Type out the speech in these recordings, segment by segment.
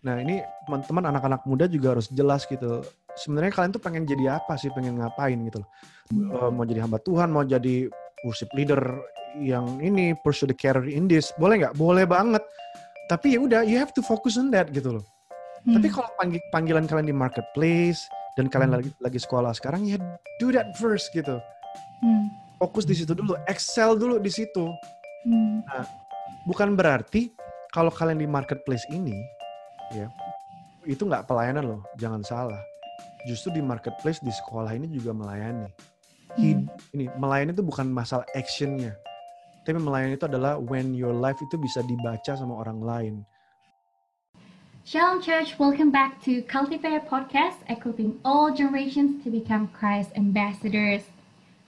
Nah ini teman-teman anak-anak muda juga harus jelas gitu. Sebenarnya kalian tuh pengen jadi apa sih? Pengen ngapain gitu loh? Uh, mau jadi hamba Tuhan, mau jadi worship leader yang ini pursue the career in this, boleh nggak? Boleh banget. Tapi ya udah, you have to focus on that gitu loh. Hmm. Tapi kalau panggil, panggilan kalian di marketplace dan kalian hmm. lagi lagi sekolah sekarang, ya do that first gitu. Hmm. Fokus di situ dulu, excel dulu di situ. Hmm. Nah, bukan berarti kalau kalian di marketplace ini ya itu nggak pelayanan loh jangan salah justru di marketplace di sekolah ini juga melayani hmm. ini melayani itu bukan masalah actionnya tapi melayani itu adalah when your life itu bisa dibaca sama orang lain Shalom Church, welcome back to Cultivate Podcast, equipping all generations to become Christ ambassadors.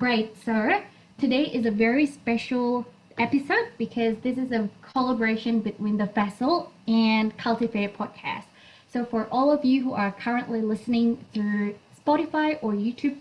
Right, sir. Today is a very special episode because this is a collaboration between the Vessel and Cultivate podcast. So for all of you who are currently listening through Spotify or YouTube,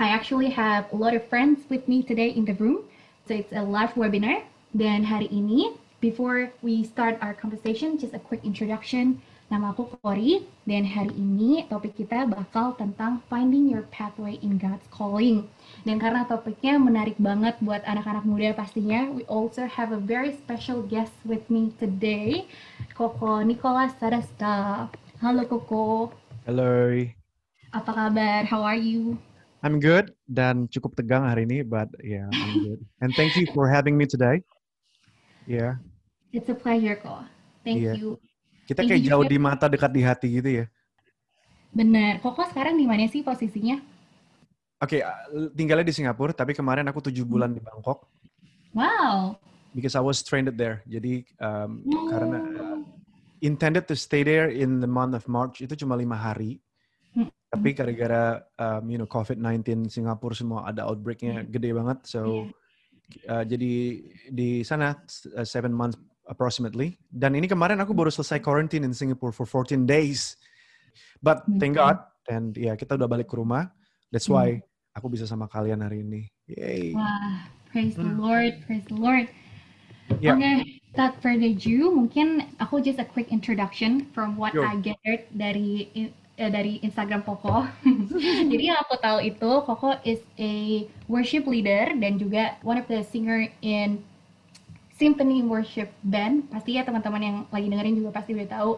I actually have a lot of friends with me today in the room. So it's a live webinar. Dan hari ini, before we start our conversation, just a quick introduction. Nama aku Kori, dan hari ini topik kita bakal tentang finding your pathway in God's calling. Dan karena topiknya menarik banget buat anak-anak muda pastinya, we also have a very special guest with me today, Koko Nicholas Sadasta. Halo Koko. Halo. Apa kabar? How are you? I'm good dan cukup tegang hari ini, but yeah, I'm good. And thank you for having me today. Yeah. It's a pleasure kok. Thank yeah. you. Kita kayak jauh di mata dekat di hati gitu ya. Bener. Koko sekarang di mana sih posisinya? Oke, okay, tinggalnya di Singapura, tapi kemarin aku tujuh hmm. bulan di Bangkok. Wow. Because I was trained there. Jadi um, oh. karena uh, intended to stay there in the month of March itu cuma lima hari. Hmm. Tapi gara-gara um, you know COVID-19 Singapura semua ada outbreaknya hmm. gede banget, so yeah. uh, jadi di sana uh, seven months approximately. Dan ini kemarin aku baru selesai quarantine in Singapore for 14 days. But thank God, dan ya kita udah balik ke rumah. That's why hmm. aku bisa sama kalian hari ini. Yay. Wah, praise the hmm. Lord, praise the Lord. Yeah. Okay, without further ado, mungkin aku just a quick introduction from what Yo. I gathered dari uh, dari Instagram Koko. Jadi yang aku tahu itu Koko is a worship leader dan juga one of the singer in symphony worship band. Pasti ya teman-teman yang lagi dengerin juga pasti udah tahu.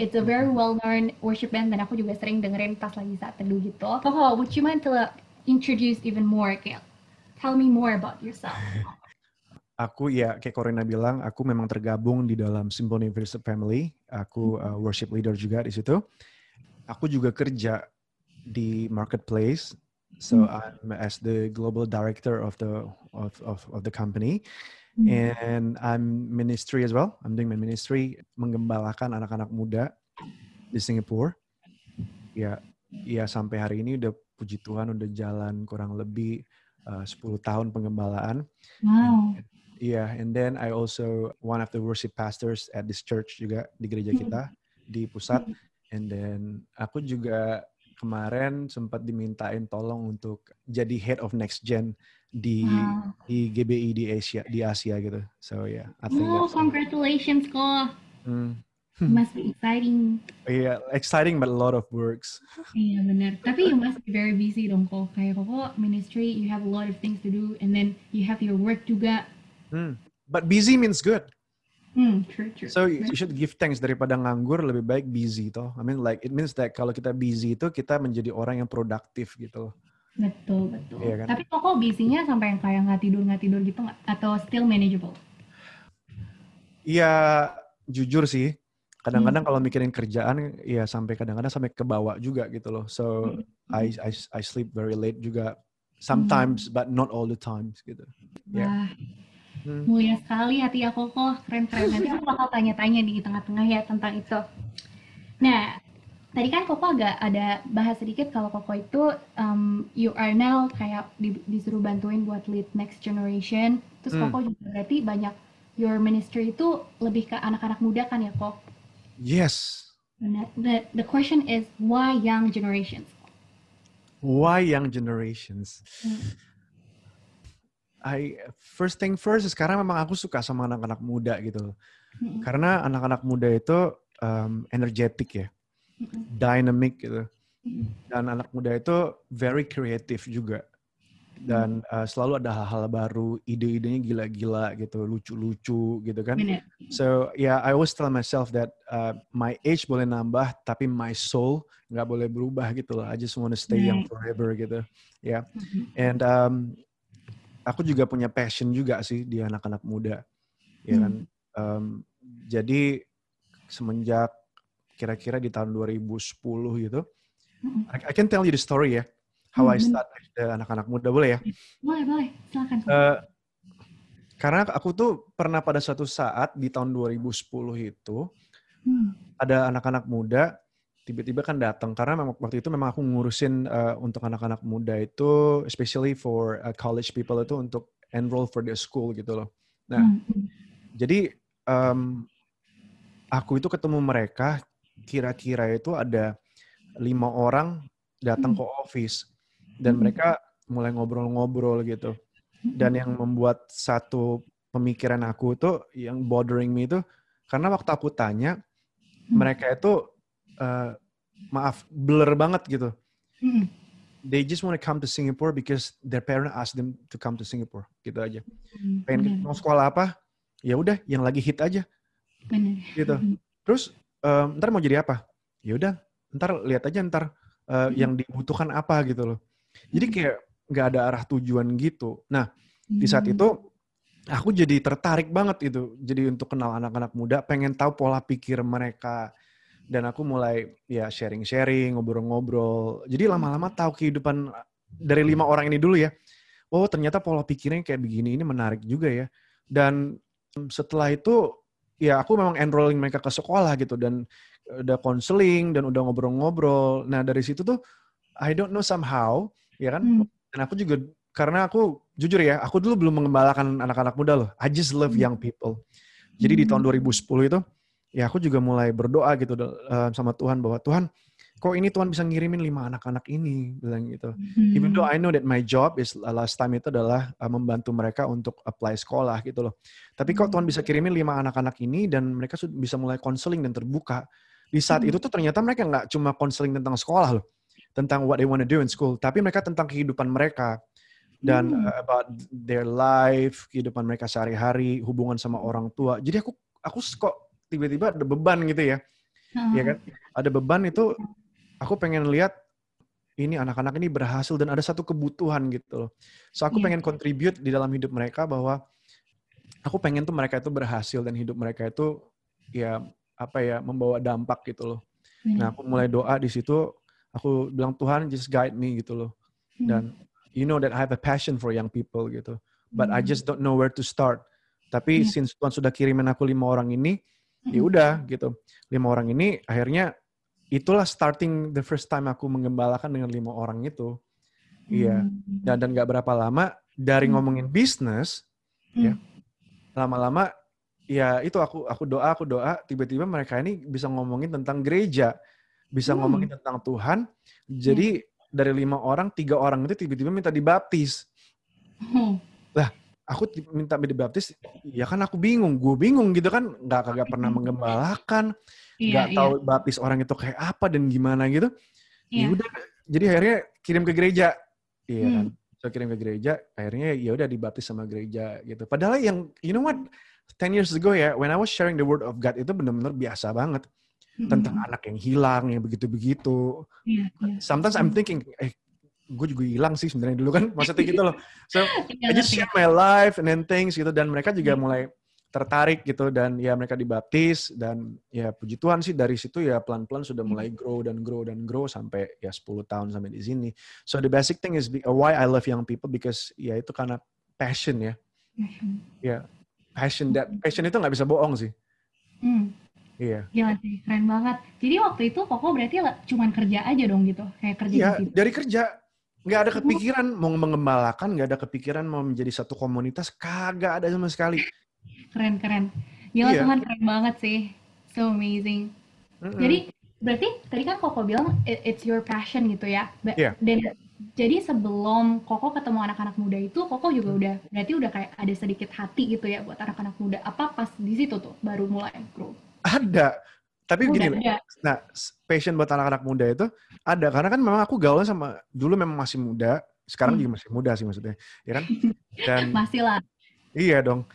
It's a very well known worship band dan aku juga sering dengerin pas lagi saat teduh gitu. Koko, would you mind to introduce even more, kayak tell me more about yourself? Aku ya kayak Corina bilang, aku memang tergabung di dalam Symphony Worship Family. Aku uh, worship leader juga di situ. Aku juga kerja di marketplace. So hmm. I'm as the global director of the of of, of the company. Hmm. And I'm ministry as well. I'm doing my ministry menggembalakan anak-anak muda di Singapura. Ya, ya sampai hari ini udah puji Tuhan udah jalan kurang lebih uh, 10 tahun penggembalaan. Wow. Iya, yeah, and then I also one of the worship pastors at this church juga di gereja hmm. kita di pusat. And then aku juga kemarin sempat dimintain tolong untuk jadi head of next gen di wow. di GBI di Asia di Asia gitu. So yeah, I think. Oh, congratulations, ko. Mm. Must be exciting. Yeah, exciting but a lot of works. Iya benar. Tapi you must be very busy dong kok. Kayak kok ministry, you have a lot of things to do, and then you have your work juga. Hmm. But busy means good. Hmm, true, true. So you should give thanks daripada nganggur lebih baik busy toh. I mean like it means that kalau kita busy itu kita menjadi orang yang produktif gitu. Betul, betul. Iya kan? Tapi kok bisinya sampai yang kayak nggak tidur nggak tidur gitu nggak? Atau still manageable? Iya, jujur sih. Kadang-kadang hmm. kalau mikirin kerjaan, ya sampai kadang-kadang sampai ke bawah juga gitu loh. So hmm. I, I I sleep very late juga. Sometimes, hmm. but not all the times gitu. Ya. Yeah. Hmm. Mulia sekali hati aku kok keren-keren. Nanti aku bakal tanya-tanya di tengah-tengah ya tentang itu. Nah, tadi kan Koko agak ada bahas sedikit kalau Koko itu um, you are now kayak di, disuruh bantuin buat lead next generation. Terus hmm. Koko juga berarti banyak your ministry itu lebih ke anak-anak muda kan ya Kok? Yes. The, the question is why young generations? Why young generations? Hmm. I first thing first sekarang memang aku suka sama anak-anak muda gitu. Hmm. Karena anak-anak muda itu um, energetic ya. Dynamic gitu. Dan anak muda itu very creative juga. Dan uh, selalu ada hal-hal baru, ide-idenya gila-gila gitu, lucu-lucu gitu kan. So yeah, I always tell myself that uh, my age boleh nambah, tapi my soul nggak boleh berubah gitu loh. I just want to stay young forever gitu. Ya. Mhm. And um, aku juga punya passion juga sih di anak-anak muda, ya kan. Um, jadi semenjak kira-kira di tahun 2010 gitu. I, I can tell you the story ya, how I Hmm, start the anak-anak muda boleh ya? Boleh, boleh. Silakan. Eh, karena aku tuh pernah pada suatu saat di tahun 2010 itu Hmm. ada anak-anak muda tiba-tiba kan datang karena memang waktu itu memang aku ngurusin uh, untuk anak-anak muda itu especially for uh, college people itu untuk enroll for their school gitu loh. Nah, Hmm, hmm. jadi um, aku itu ketemu mereka kira-kira itu ada lima orang datang Hmm. ke office dan Hmm. mereka mulai ngobrol-ngobrol gitu. Dan yang membuat satu pemikiran aku tuh yang bothering me itu karena waktu aku tanya Hmm. mereka itu uh, maaf blur banget gitu. They just want to come to Singapore because their parent asked them to come to Singapore gitu aja. Hmm, Pengen mau sekolah apa? Ya udah yang lagi hit aja gitu. Terus um, ntar mau jadi apa? Ya udah ntar lihat aja ntar uh, yang dibutuhkan apa gitu loh. Jadi Hmm. kayak nggak ada arah tujuan gitu. Nah di saat Hmm. itu aku jadi tertarik banget itu jadi untuk kenal anak-anak muda pengen tahu pola pikir mereka dan aku mulai ya sharing-sharing ngobrol-ngobrol jadi lama-lama tahu kehidupan dari lima orang ini dulu ya oh ternyata pola pikirnya kayak begini ini menarik juga ya dan setelah itu ya aku memang enrolling mereka ke sekolah gitu dan udah konseling dan udah ngobrol-ngobrol nah dari situ tuh I don't know somehow ya kan Hmm. dan aku juga karena aku jujur ya, aku dulu belum mengembalakan anak-anak muda loh. I just love Hmm. young people. Jadi di tahun Hmm. 2010 itu, ya aku juga mulai berdoa gitu uh, sama Tuhan bahwa Tuhan, kok ini Tuhan bisa ngirimin lima anak-anak ini, bilang gitu. Even though Hmm. I know that my job is uh, last time itu adalah uh, membantu mereka untuk apply sekolah gitu loh. Tapi kok Tuhan bisa kirimin lima anak-anak ini dan mereka sudah bisa mulai konseling dan terbuka. Di saat Hmm. itu tuh ternyata mereka nggak cuma konseling tentang sekolah loh, tentang what they want to do in school, tapi mereka tentang kehidupan mereka dan Hmm. uh, about their life, kehidupan mereka sehari-hari, hubungan sama orang tua. Jadi aku aku kok tiba-tiba ada beban gitu ya, Ah. ya kan? Ada beban itu aku pengen lihat ini anak-anak ini berhasil dan ada satu kebutuhan gitu loh. So aku Iya. pengen contribute di dalam hidup mereka bahwa aku pengen tuh mereka itu berhasil dan hidup mereka itu ya apa ya membawa dampak gitu loh. Bener. Nah aku mulai doa di situ, aku bilang Tuhan just guide me gitu loh. Hmm. Dan you know that I have a passion for young people gitu. But I Hmm. just don't know where to start. Tapi Iya. since Tuhan sudah kirimin aku lima orang ini, ya Hmm. udah gitu. Lima orang ini akhirnya itulah starting the first time aku menggembalakan dengan lima orang itu. Iya. Hmm. Dan dan nggak berapa lama dari Hmm. ngomongin bisnis, ya lama-lama ya itu aku aku doa aku doa tiba-tiba mereka ini bisa ngomongin tentang gereja, bisa Hmm. ngomongin tentang Tuhan. Jadi dari lima orang tiga orang itu tiba-tiba minta dibaptis. Hmm. Aku minta dibaptis, ya kan aku bingung, gue bingung gitu kan, nggak kagak pernah menggembalakan, Iya, nggak iya, tahu baptis orang itu kayak apa dan gimana gitu. iya. Ya udah, jadi akhirnya kirim ke gereja, iya Hmm. kan. So kirim ke gereja, akhirnya ya udah dibaptis sama gereja gitu. Padahal yang, you know what, 10 years ago ya, when I was sharing the word of God itu benar-benar biasa banget tentang Hmm. anak yang hilang, yang begitu-begitu. Iya, iya. Sometimes I'm thinking, eh, gue juga hilang sih sebenarnya dulu kan, maksudnya gitu loh. So Iya, I just ngerti. share my life and then things gitu dan mereka juga Hmm. mulai tertarik gitu dan ya mereka dibaptis dan ya puji Tuhan sih dari situ ya pelan-pelan sudah Hmm. mulai grow dan grow dan grow sampai ya 10 tahun sampai di sini. So the basic thing is why I love young people because ya itu karena passion ya. Ya passion that passion itu nggak bisa bohong sih. Hmm. Iya. Gila sih, keren banget. Jadi waktu itu Koko berarti cuman kerja aja dong gitu, kayak kerja Iya, di situ. dari kerja nggak ada Oh. kepikiran mau mengembalakan, nggak ada kepikiran mau menjadi satu komunitas, kagak ada sama sekali. Keren, keren. Gila Iya. Tuhan keren banget sih. So amazing. Mm-mm. Jadi berarti tadi kan Koko bilang it- it's your passion gitu ya. Iya. Dan jadi sebelum Koko ketemu anak-anak muda itu, Koko juga udah berarti udah kayak ada sedikit hati gitu ya buat anak-anak muda. Apa pas di situ tuh baru mulai grow? ada Tapi Udah gini ada. nah passion buat anak-anak muda itu ada karena kan memang aku gaulnya sama dulu memang masih muda, sekarang Hmm. juga masih muda sih maksudnya, ya kan? Dan Masih lah. iya dong.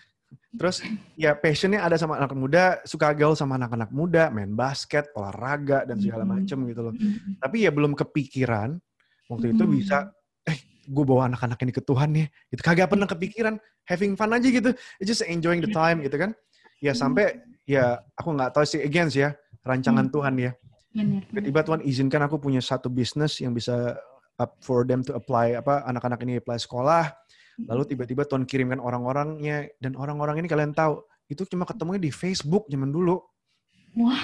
Terus ya passionnya ada sama anak muda, suka gaul sama anak-anak muda, main basket, olahraga dan segala Hmm. macem gitu loh. Mm. Tapi ya belum kepikiran waktu itu Hmm. bisa, eh gue bawa anak-anak ini ke Tuhan nih, gitu. Kagak pernah kepikiran, having fun aja gitu, It's just enjoying the time gitu kan. Ya sampai ya aku nggak tahu sih against ya rancangan Hmm. Tuhan ya. Tiba-tiba Tuhan izinkan aku punya satu bisnis yang bisa up for them to apply apa anak-anak ini apply sekolah. Lalu tiba-tiba Tuhan kirimkan orang-orangnya dan orang-orang ini kalian tahu itu cuma ketemunya di Facebook zaman dulu. Wah,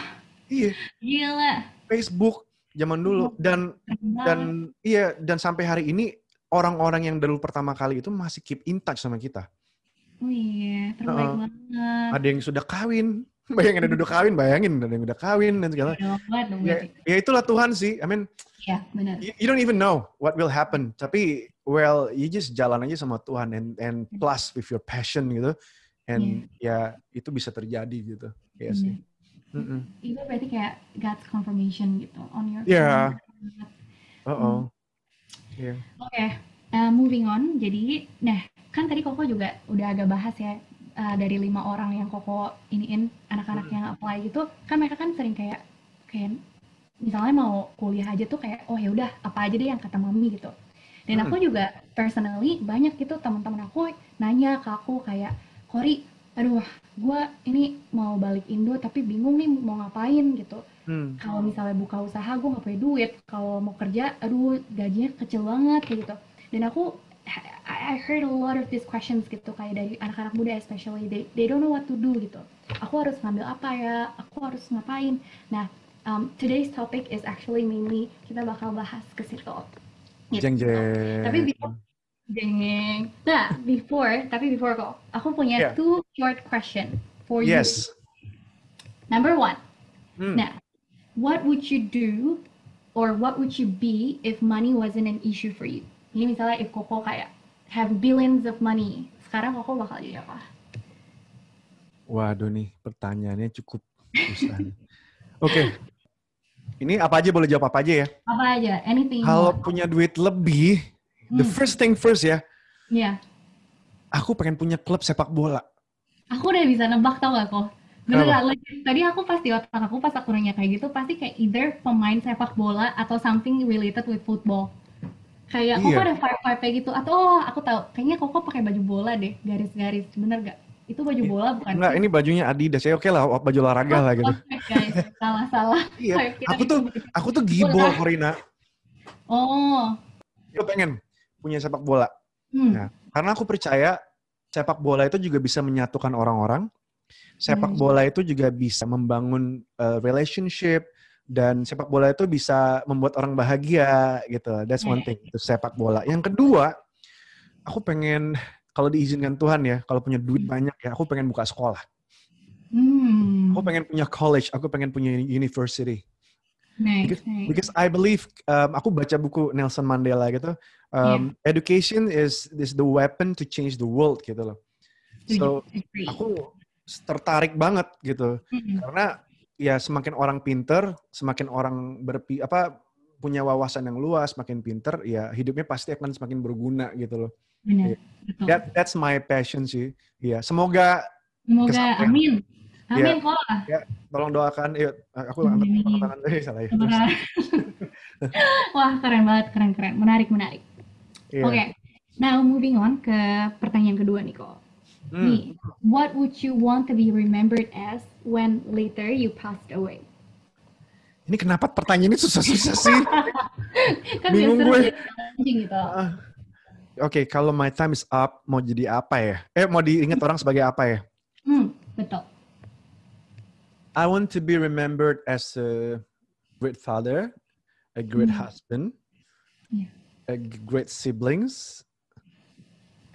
Iya, gila. Facebook zaman dulu dan dan iya dan sampai hari ini orang-orang yang dulu pertama kali itu masih keep in touch sama kita. Oh iya, terbaik Heeh. banget. Ada yang sudah kawin, bayangin ada udah kawin, bayangin ada yang udah kawin dan segala. Dong Ya, ya itulah Tuhan sih. I mean, Iya, benar. you, you don't even know what will happen. Tapi well, you just jalan aja sama Tuhan and and plus with your passion gitu. And ya itu bisa terjadi gitu. Iya sih. Benar. Mm-mm. Itu berarti kayak God's confirmation gitu on your Iya. on. Oh, Iya. Oke, uh, moving on. Jadi, nah kan tadi Koko juga udah agak bahas ya uh, dari lima orang yang Koko iniin anak-anak Hmm. yang apply gitu, kan mereka kan sering kayak kayak misalnya mau kuliah aja tuh kayak oh ya udah apa aja deh yang kata mami gitu. Dan Hmm. aku juga personally banyak gitu teman-teman aku nanya ke aku kayak Kori, aduh gue ini mau balik Indo tapi bingung nih mau ngapain gitu Hmm. kalau misalnya buka usaha gue nggak punya duit kalau mau kerja aduh gajinya kecil banget kayak gitu dan aku I I heard a lot of these questions gitu kayak dari anak-anak muda especially they they don't know what to do gitu aku harus ngambil apa ya aku harus ngapain nah um, today's topic is actually mainly kita bakal bahas ke Gitu. Jeng jeng. tapi before Deng. Nah, before, tapi before kok, aku punya Yeah. two short question for you. Yes. Number one, Hmm. Nah, what would you do or what would you be if money wasn't an issue for you? Ini misalnya if Koko kayak have billions of money, sekarang Koko bakal jadi apa? Waduh nih pertanyaannya cukup susah. Oke. Ini apa aja boleh jawab apa aja ya. Apa aja? Anything Kalau punya duit lebih, the Hmm. first thing first ya, Iya. aku pengen punya klub sepak bola. Aku udah bisa nebak tau gak kok? Bener gak? Tadi aku pas di otak aku pas aku nanya kayak gitu pasti kayak either pemain sepak bola atau something related with football. Kayak Koko Iya. ada vibe-vibe kayak gitu. Atau oh, aku tahu kayaknya Koko pakai baju bola deh, garis-garis. Bener gak? Itu baju bola bukan? Enggak, ini bajunya Adidas. Ya oke lah, baju olahraga lah gitu. Oke guys, salah-salah. Iya, aku tuh itu- aku tuh gibol, Bola. Corina. Oh, Aku pengen punya sepak bola. hmm. Nah, Karena aku percaya sepak bola itu juga bisa menyatukan orang-orang. Sepak Hmm. bola itu juga bisa membangun uh, relationship dan sepak bola itu bisa membuat orang bahagia gitu. That's one thing. Itu sepak bola. Yang kedua, aku pengen kalau diizinkan Tuhan ya, kalau punya duit banyak ya, aku pengen buka sekolah. Hmm. Aku pengen punya college, aku pengen punya university. Nice, Because, nice. because I believe um, aku baca buku Nelson Mandela gitu. Um, Education is is the weapon to change the world gitu loh. So aku tertarik banget gitu Mm-mm. karena ya semakin orang pinter, semakin orang berpi apa punya wawasan yang luas, makin pinter, ya hidupnya pasti akan semakin berguna gitu loh. Benar, Iya. betul. That that's my passion sih. Iya, semoga Semoga, kesampaian. amin. Amin Iya. kok. tolong doakan. Yuk, aku angkat tangan. Eh, salah ya. Wah, keren banget, keren, keren. Menarik, menarik. iya. Oke, now moving on ke pertanyaan kedua nih kok. Hmm. Nih, what would you want to be remembered as when later you passed away? Ini kenapa pertanyaan ini susah-susah sih? Kan Bingung gue. gitu. Ah. Oke, kalau my time is up, mau jadi apa ya? Eh, mau diingat orang sebagai apa ya? Hmm, betul. I want to be remembered as a great father, a great Hmm. husband, Yeah. a great siblings,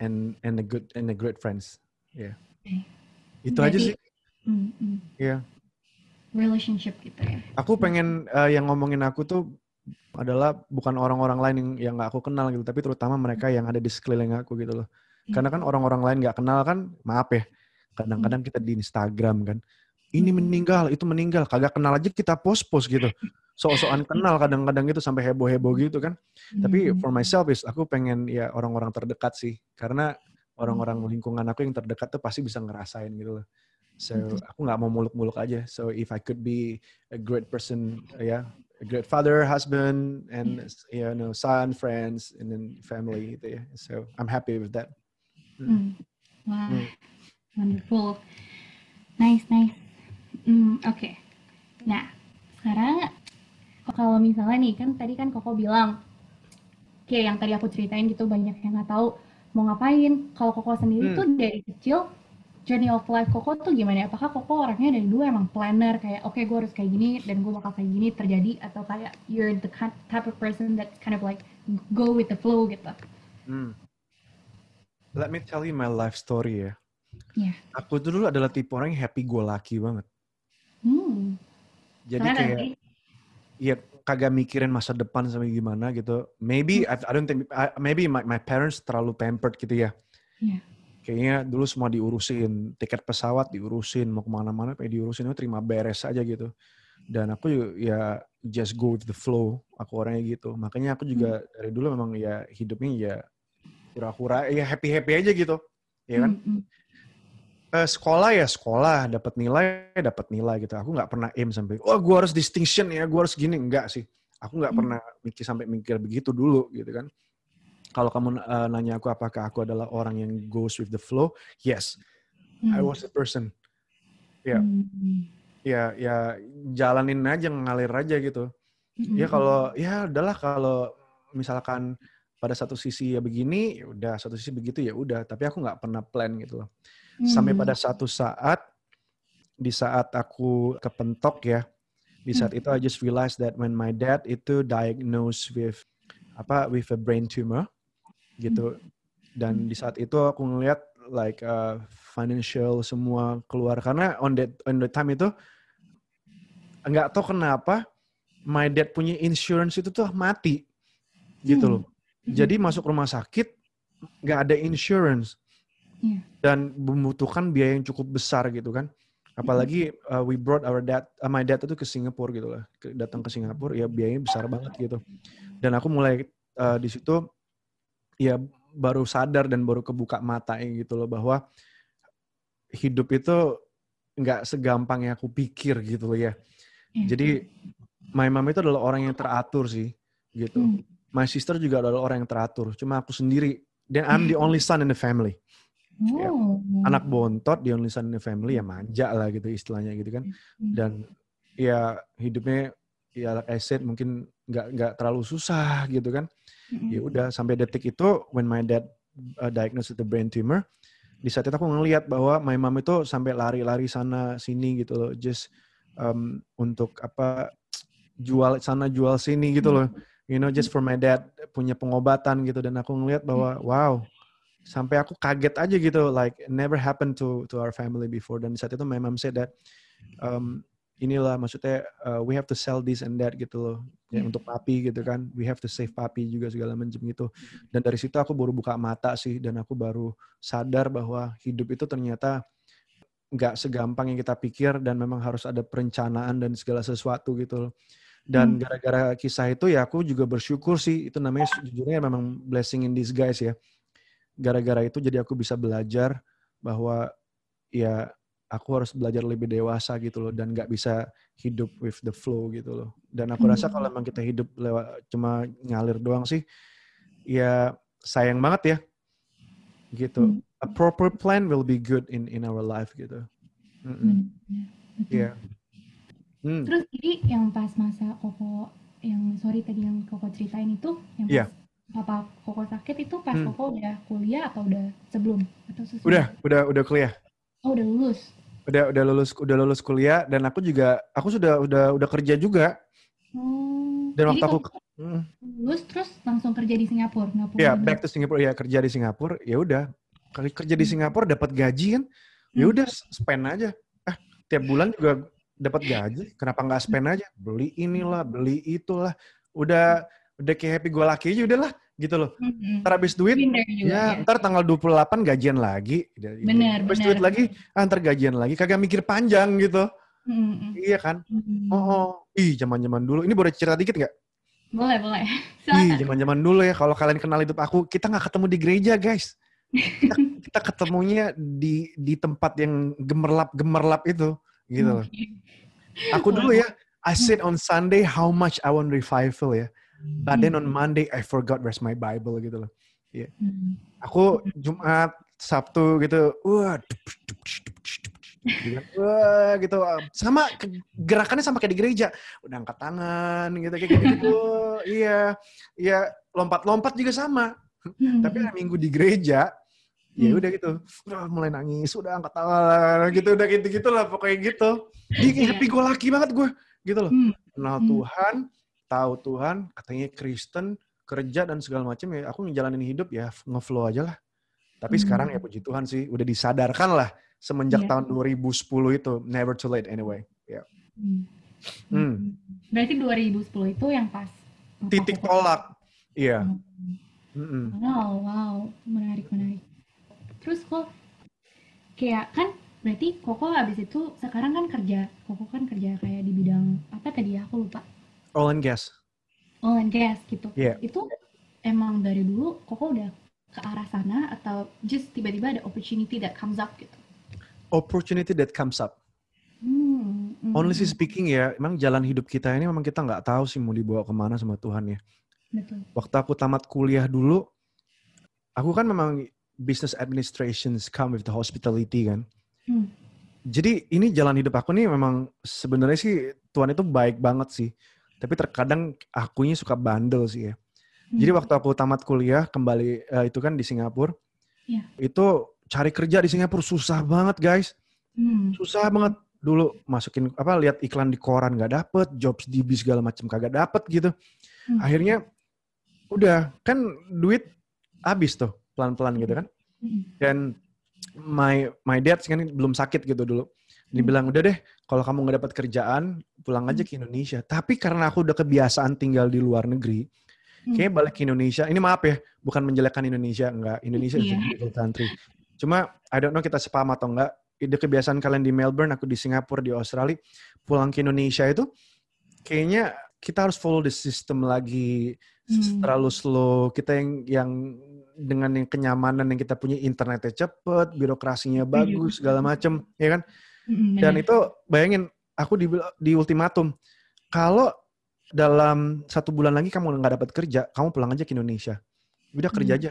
and and a good and a great friends. Yeah. Oke. Itu aja Berarti- sih. Hmm, hmm. Iya. Relationship gitu ya. Aku pengen eh, yang ngomongin aku tuh adalah bukan orang-orang lain yang yang nggak aku kenal gitu, tapi terutama mereka yang ada di sekeliling aku gitu loh. Iya. Karena kan orang-orang lain nggak kenal kan, maaf ya. Kadang-kadang kita di Instagram kan, ini meninggal, itu meninggal, kagak kenal aja kita pos-pos gitu. Sok-sokan kenal kadang-kadang gitu sampai heboh-heboh gitu kan. Tapi Hmm. for myself is aku pengen ya orang-orang terdekat sih. Karena orang-orang lingkungan aku yang terdekat tuh pasti bisa ngerasain gitu loh. So Betul. aku nggak mau muluk-muluk aja. So if I could be a great person, ya, a great father, husband, and you know son, friends, and then family gitu ya. So I'm happy with that. Hmm. Wah, Hmm. wonderful. Nice, nice. Hmm, Oke. Nah, sekarang kalau misalnya nih kan tadi kan Koko bilang, kayak yang tadi aku ceritain gitu banyak yang nggak tahu mau ngapain. Kalau Koko sendiri Hmm. tuh dari kecil journey of life Koko tuh gimana? Apakah Koko orangnya dari dulu emang planner kayak oke gue harus kayak gini dan gue bakal kayak gini terjadi atau kayak you're the kind- type of person that kind of like go with the flow gitu? Hmm. Let me tell you my life story ya. Iya. Aku tuh dulu adalah tipe orang yang happy go lucky banget. Hmm. Jadi Keren kayak sih. Kagak mikirin masa depan sampai gimana gitu. Maybe I, I don't think I- maybe my, my parents terlalu pampered gitu ya. Iya. Kayaknya dulu semua diurusin, tiket pesawat diurusin, mau ke mana-mana kayak diurusin, terima beres aja gitu. Dan aku juga ya just go with the flow, aku orangnya gitu. Makanya aku juga dari dulu memang ya hidupnya ya hura-hura, ya happy-happy aja gitu. Ya kan? Hmm, hmm. Eh, sekolah ya sekolah, dapat nilai dapat nilai gitu. Aku nggak pernah aim sampai, oh gue harus distinction ya, gue harus gini. Enggak sih. Aku nggak Hmm. pernah mikir sampai mikir begitu dulu gitu kan. Kalau kamu eh, nanya aku apakah aku adalah orang yang goes with the flow, yes, I Hmm. was the person. Ya, Hmm. ya, ya jalanin aja, ngalir aja gitu. Hmm, Ya kalau, ya udahlah kalau misalkan pada satu sisi ya begini, ya udah satu sisi begitu ya udah. Tapi aku nggak pernah plan gitu loh. Hmm. sampai pada satu saat di saat aku kepentok ya di saat itu I just realized that when my dad itu diagnosed with apa with a brain tumor gitu. Dan di saat itu aku ngeliat like uh, financial semua keluar. Karena on that on the time itu nggak tahu kenapa my dad punya insurance itu tuh mati gitu loh. Hmm. jadi masuk rumah sakit nggak ada insurance Iya. dan membutuhkan biaya yang cukup besar gitu kan. Apalagi uh, we brought our dad, uh, my dad itu ke Singapura gitu lah, datang ke Singapura ya biayanya besar banget gitu. Dan aku mulai uh, di situ ya baru sadar dan baru kebuka mata gitu loh bahwa hidup itu nggak segampang yang aku pikir gitu loh ya. Iya. Jadi my mom itu adalah orang yang teratur sih gitu. Hmm. My sister juga adalah orang yang teratur. Cuma aku sendiri. Dan I'm the only son in the family. Ya, Oh. Anak bontot, the only son in the family ya manja lah gitu istilahnya gitu kan. Hmm. Dan ya hidupnya ya like I said mungkin nggak nggak terlalu susah gitu kan. Hmm. Ya udah sampai detik itu when my dad uh, diagnosed with the brain tumor, di saat itu aku ngelihat bahwa my mom itu sampai lari-lari sana sini gitu loh, just um, untuk apa jual sana jual sini gitu loh. You know, just for my dad punya pengobatan gitu dan aku ngelihat bahwa wow, sampai aku kaget aja gitu like never happened to to our family before. Dan di saat itu my mom said that um, inilah maksudnya uh, we have to sell this and that gitu loh. Ya, Yeah. untuk papi gitu kan. We have to save papi juga segala macam gitu. Dan dari situ aku baru buka mata sih dan aku baru sadar bahwa hidup itu ternyata nggak segampang yang kita pikir dan memang harus ada perencanaan dan segala sesuatu gitu loh. Dan Hmm. gara-gara kisah itu ya aku juga bersyukur sih. Itu namanya sejujurnya memang blessing in disguise ya gara-gara itu jadi aku bisa belajar bahwa ya aku harus belajar lebih dewasa gitu loh dan nggak bisa hidup with the flow gitu loh dan aku rasa kalau emang kita hidup lewat cuma ngalir doang sih ya sayang banget ya gitu Hmm. a proper plan will be good in in our life gitu Mm-mm. Benar, betul. Iya. Hmm. Terus jadi yang pas masa Koko yang sorry tadi yang Koko ceritain itu yang pas Iya. Papa Koko sakit itu pas Hmm. Koko udah kuliah atau udah sebelum atau sesudah? udah udah udah kuliah Oh udah lulus. udah udah lulus udah lulus kuliah dan aku juga aku sudah udah udah kerja juga Oh. dan jadi waktu aku Hmm. lulus terus langsung kerja di Singapura pulang? ya back to Singapura ya kerja di Singapura ya udah kali kerja di Singapura dapat gaji kan ya Hmm. udah spend aja ah tiap bulan juga dapat gaji kenapa nggak spend aja beli inilah beli itulah udah udah kayak happy gue laki aja udahlah gitu loh Mm-mm. ntar habis duit juga, ya ya. ntar tanggal 28 gajian lagi Bener, habis bener. duit lagi ah, ntar gajian lagi kagak mikir panjang gitu Mm-mm. Iya kan? Mm-mm. Oh, oh. ih zaman-zaman dulu. Ini boleh cerita dikit nggak? Boleh, boleh. Ih, zaman-zaman dulu ya. Kalau kalian kenal hidup aku, kita nggak ketemu di gereja, guys. Kita, kita ketemunya di di tempat yang gemerlap-gemerlap itu, gitu. loh. Aku dulu ya, I said on Sunday how much I want revival ya. But then on Monday I forgot where's my Bible gitu loh. Hmm. Aku Jumat, Sabtu gitu, wah, gitu kan. wah gitu. Sama gerakannya sama kayak di gereja, udah angkat tangan gitu kayak gitu. iya, iya lompat-lompat juga sama. Hmm. Tapi hari Minggu di gereja, ya Hmm. udah gitu, udah mulai nangis, udah angkat tangan gitu, udah gitu-gitu lah pokoknya gitu. Ih, happy go lucky banget gue, gitu loh. Hmm. Kenal Hmm. Tuhan, tahu Tuhan, katanya Kristen, kerja dan segala macam ya aku ngejalanin hidup ya ngeflow aja lah. Tapi Hmm. sekarang ya puji Tuhan sih udah disadarkan lah semenjak Iya. tahun 2010 itu never too late anyway. Ya. Hmm. Hmm. Berarti 2010 itu yang pas. Titik pas- tolak. Iya. Hmm. Mm-mm. Wow, wow, menarik, menarik. Terus kok kayak kan berarti Koko abis itu sekarang kan kerja, Koko kan kerja kayak di bidang apa tadi ya? Aku lupa. All and gas. Oil and gas gitu. Iya. Itu emang dari dulu Koko udah ke arah sana atau just tiba-tiba ada opportunity that comes up gitu? Opportunity that comes up. Hmm, hmm, Honestly speaking ya, emang jalan hidup kita ini memang kita nggak tahu sih mau dibawa ke mana sama Tuhan ya. Betul. Waktu aku tamat kuliah dulu, aku kan memang business administrations come with the hospitality kan. Hmm. Jadi ini jalan hidup aku nih memang sebenarnya sih Tuhan itu baik banget sih. Tapi terkadang akunya suka bandel sih ya. Jadi Hmm. waktu aku tamat kuliah kembali eh, itu kan di Singapura, Iya. itu cari kerja di Singapura susah banget guys. Hmm. Susah banget dulu masukin apa lihat iklan di koran nggak dapet, jobs di bis segala macam kagak dapet gitu. Hmm. Akhirnya udah kan duit habis tuh pelan-pelan gitu kan. Hmm. Dan my my dad kan belum sakit gitu dulu. Dia Hmm. bilang udah deh kalau kamu nggak dapat kerjaan pulang aja ke Indonesia. Tapi karena aku udah kebiasaan tinggal di luar negeri, Hmm. kayaknya balik ke Indonesia. Ini maaf ya, bukan menjelekkan Indonesia enggak. Indonesia is a Iya. beautiful country. Cuma I don't know kita sepaham atau enggak. Ide kebiasaan kalian di Melbourne, aku di Singapura, di Australia, pulang ke Indonesia itu kayaknya kita harus follow the system lagi Hmm. terlalu slow. Kita yang yang dengan yang kenyamanan yang kita punya internetnya cepet, birokrasinya bagus segala macem, ya kan? Dan itu bayangin aku di di ultimatum kalau dalam satu bulan lagi kamu nggak dapat kerja, kamu pulang aja ke Indonesia. Udah kerja Hmm. aja.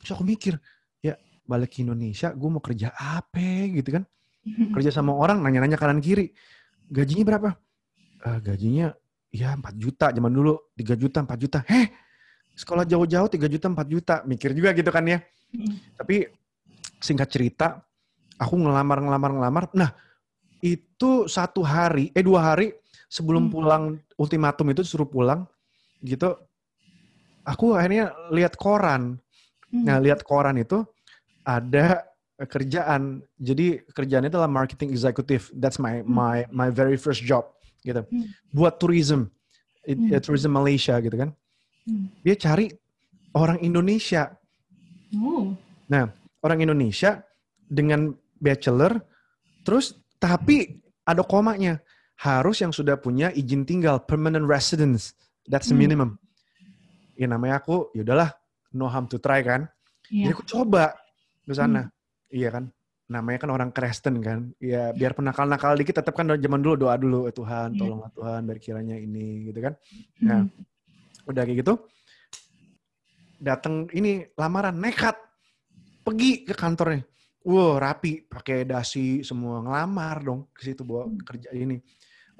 Terus aku mikir, ya balik ke Indonesia, gue mau kerja apa gitu kan? Kerja sama orang nanya-nanya kanan kiri. Gajinya berapa? "Eh, gajinya ya 4 juta zaman dulu, 3 juta, 4 juta. Heh, sekolah jauh-jauh 3 juta, 4 juta. Mikir juga gitu kan ya. Hmm. Tapi singkat cerita, aku ngelamar, ngelamar, ngelamar. Nah, itu satu hari, eh dua hari sebelum Hmm. pulang ultimatum itu suruh pulang gitu. Aku akhirnya lihat koran. Hmm. Nah, lihat koran itu ada kerjaan. Jadi kerjaan itu adalah marketing executive. That's my Hmm. my my very first job gitu. Hmm. Buat tourism, It- Hmm. eh, tourism Malaysia gitu kan. Hmm. Dia cari orang Indonesia Oh. orang Indonesia dengan bachelor, terus tapi ada komanya harus yang sudah punya izin tinggal permanent residence, that's the Hmm. minimum. Ya namanya aku, ya udahlah, no harm to try kan. Iya. Jadi aku coba ke sana, iya kan. Namanya kan orang Kristen kan, ya biar penakal-nakal dikit tetap kan zaman dulu doa dulu, "Eh, Tuhan Iya. tolonglah Tuhan biar kiranya ini gitu kan. Nah, Hmm. udah kayak gitu, datang ini lamaran nekat pergi ke kantornya. Wow, rapi, pakai dasi semua ngelamar dong ke situ bawa Hmm. kerja ini.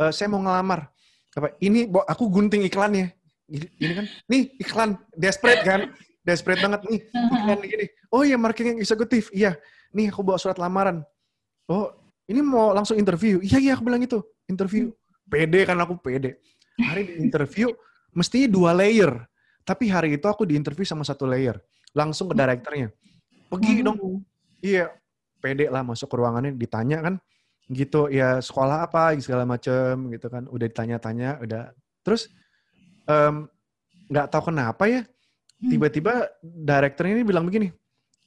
Eh, saya mau ngelamar. Apa? Ini bawa aku gunting iklannya. Ini ini kan, nih iklan desperate kan, desperate banget nih iklan gini. Oh iya marketing eksekutif, iya. Nih aku bawa surat lamaran. Oh ini mau langsung interview. Iya iya aku bilang itu interview. Pede kan aku pede. Hari di interview mestinya dua layer. Tapi hari itu aku di interview sama satu layer. Langsung ke direkturnya. Pergi dong. Iya, pede lah masuk ke ruangannya ditanya kan. Gitu, ya sekolah apa segala macem gitu kan. Udah ditanya-tanya, udah. Terus nggak tahu kenapa ya, Hmm. tiba-tiba direkturnya ini bilang begini,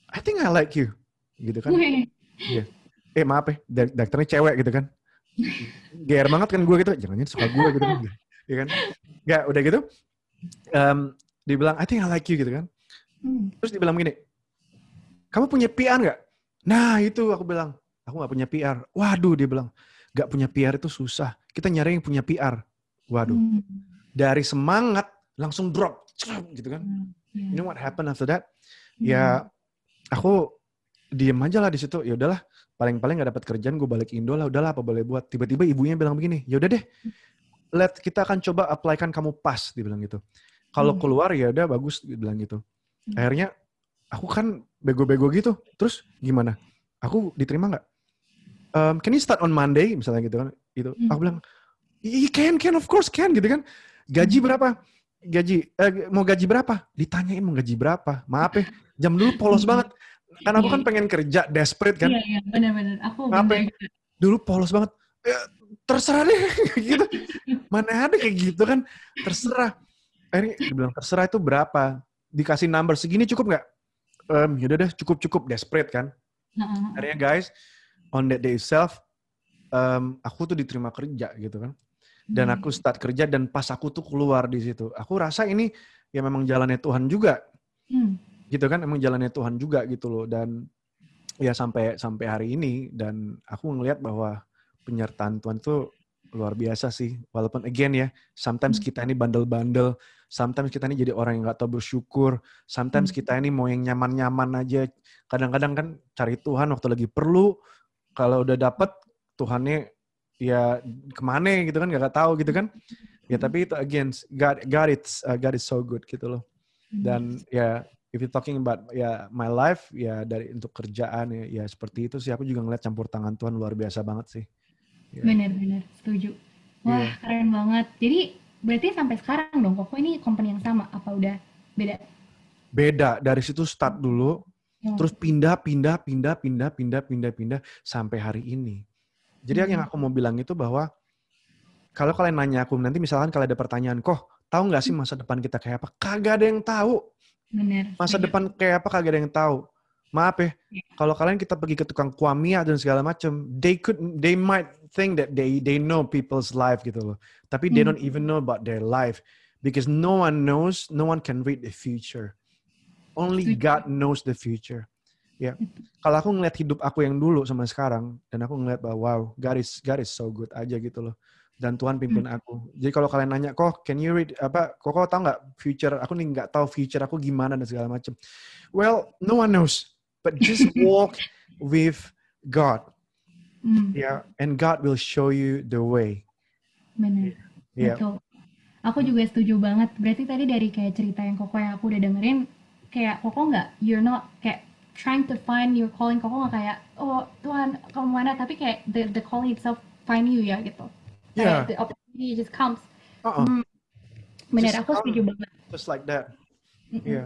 I think I like you. Gitu kan. Wih. Eh maaf ya, di- direkturnya cewek gitu kan. GR banget kan gue gitu, jangan-jangan suka gue gitu kan. Ya kan? Ya udah gitu, um, dibilang, I think I like you gitu kan. Hmm. Terus dibilang gini, kamu punya PR nggak? Nah itu aku bilang, aku nggak punya PR. Waduh dia bilang, nggak punya PR itu susah. Kita nyari yang punya PR. Waduh, Hmm. dari semangat langsung drop, gitu kan. Hmm. You Yeah. know what happened after that? Ya aku diem aja lah di situ. Ya udahlah, paling-paling nggak dapat kerjaan, gue balik Indo lah. Udahlah, apa boleh buat? Tiba-tiba ibunya bilang begini, ya udah deh, let kita akan coba apply-kan kamu pas, dibilang gitu. Kalau Hmm. keluar ya udah bagus, dibilang gitu. Hmm. Akhirnya aku kan bego-bego gitu. Terus gimana? Aku diterima nggak? Um, can you start on Monday misalnya gitu kan? Itu Hmm. aku bilang, iya can, can of course can gitu kan. Gaji berapa? Gaji eh, mau gaji berapa? Ditanyain mau gaji berapa? Maaf ya, jam dulu polos Hmm. banget. Kan aku kan pengen kerja, desperate kan. Iya, iya, benar-benar. Aku Apa? bener juga. Dulu polos banget. Ya, terserah deh gitu. Mana ada kayak gitu kan? Terserah. Akhirnya dia bilang terserah itu berapa? Dikasih number segini cukup nggak? Em, yaudah deh cukup-cukup desperate kan. Heeh. Akhirnya guys, on that day itself, em, aku tuh diterima kerja gitu kan. Dan aku start kerja dan pas aku tuh keluar di situ, aku rasa ini ya memang jalannya Tuhan juga Hmm. gitu kan, emang jalannya Tuhan juga gitu loh. Dan ya sampai sampai hari ini dan aku ngelihat bahwa penyertaan Tuhan itu luar biasa sih. Walaupun again ya, sometimes Hmm. kita ini bandel-bandel, sometimes kita ini jadi orang yang nggak tahu bersyukur, sometimes Hmm. kita ini mau yang nyaman-nyaman aja. Kadang-kadang kan cari Tuhan waktu lagi perlu, kalau udah dapet Tuhannya ya ke mana gitu kan nggak tahu gitu kan. Ya tapi itu again God God it's uh, God is so good gitu loh. Hmm. Dan ya if you talking about ya my life ya dari untuk kerjaan ya, ya seperti itu sih aku juga ngeliat campur tangan Tuhan luar biasa banget sih. Ya. Benar-benar setuju. Wah, Iya. keren banget. Jadi berarti sampai sekarang dong Koko ini company yang sama apa udah beda? Beda dari situ start dulu, Hmm. terus pindah pindah pindah pindah pindah pindah pindah sampai hari ini. Jadi Hmm. yang aku mau bilang itu bahwa kalau kalian nanya aku nanti misalkan kalau ada pertanyaan, kok tahu nggak sih masa depan kita kayak apa? Kagak ada yang tahu. Benar. Masa setuju. depan kayak apa kagak ada yang tahu. Maaf ya, Iya. kalau kalian kita pergi ke tukang kuamia dan segala macam, they could, they might think that they they know people's life gitu loh. Tapi they Hmm. don't even know about their life because no one knows, no one can read the future. Only. God knows the future. Ya, kalau aku ngeliat hidup aku yang dulu sama sekarang, dan aku ngeliat bahwa wow, God is God is so good aja gitu loh. Dan Tuhan pimpin aku. Jadi kalau kalian nanya, kok can you read apa? Kok kok tahu nggak future? Aku nih nggak tahu future aku gimana dan segala macam. Well, no one knows, but just walk with God, Hmm, ya, and God will show you the way. benar. Ya, Betul. Aku juga setuju banget. Berarti tadi dari kayak cerita yang Koko yang aku udah dengerin, kayak Koko nggak, you're not kayak trying to find your calling. Koko nggak kayak, oh Tuhan kamu mana? Tapi kayak the the calling itself find you ya gitu. Yeah. Kayak the opportunity just comes. uh-uh, Hmm. Bener, Just aku setuju banget. just like that. Mm-mm. Iya.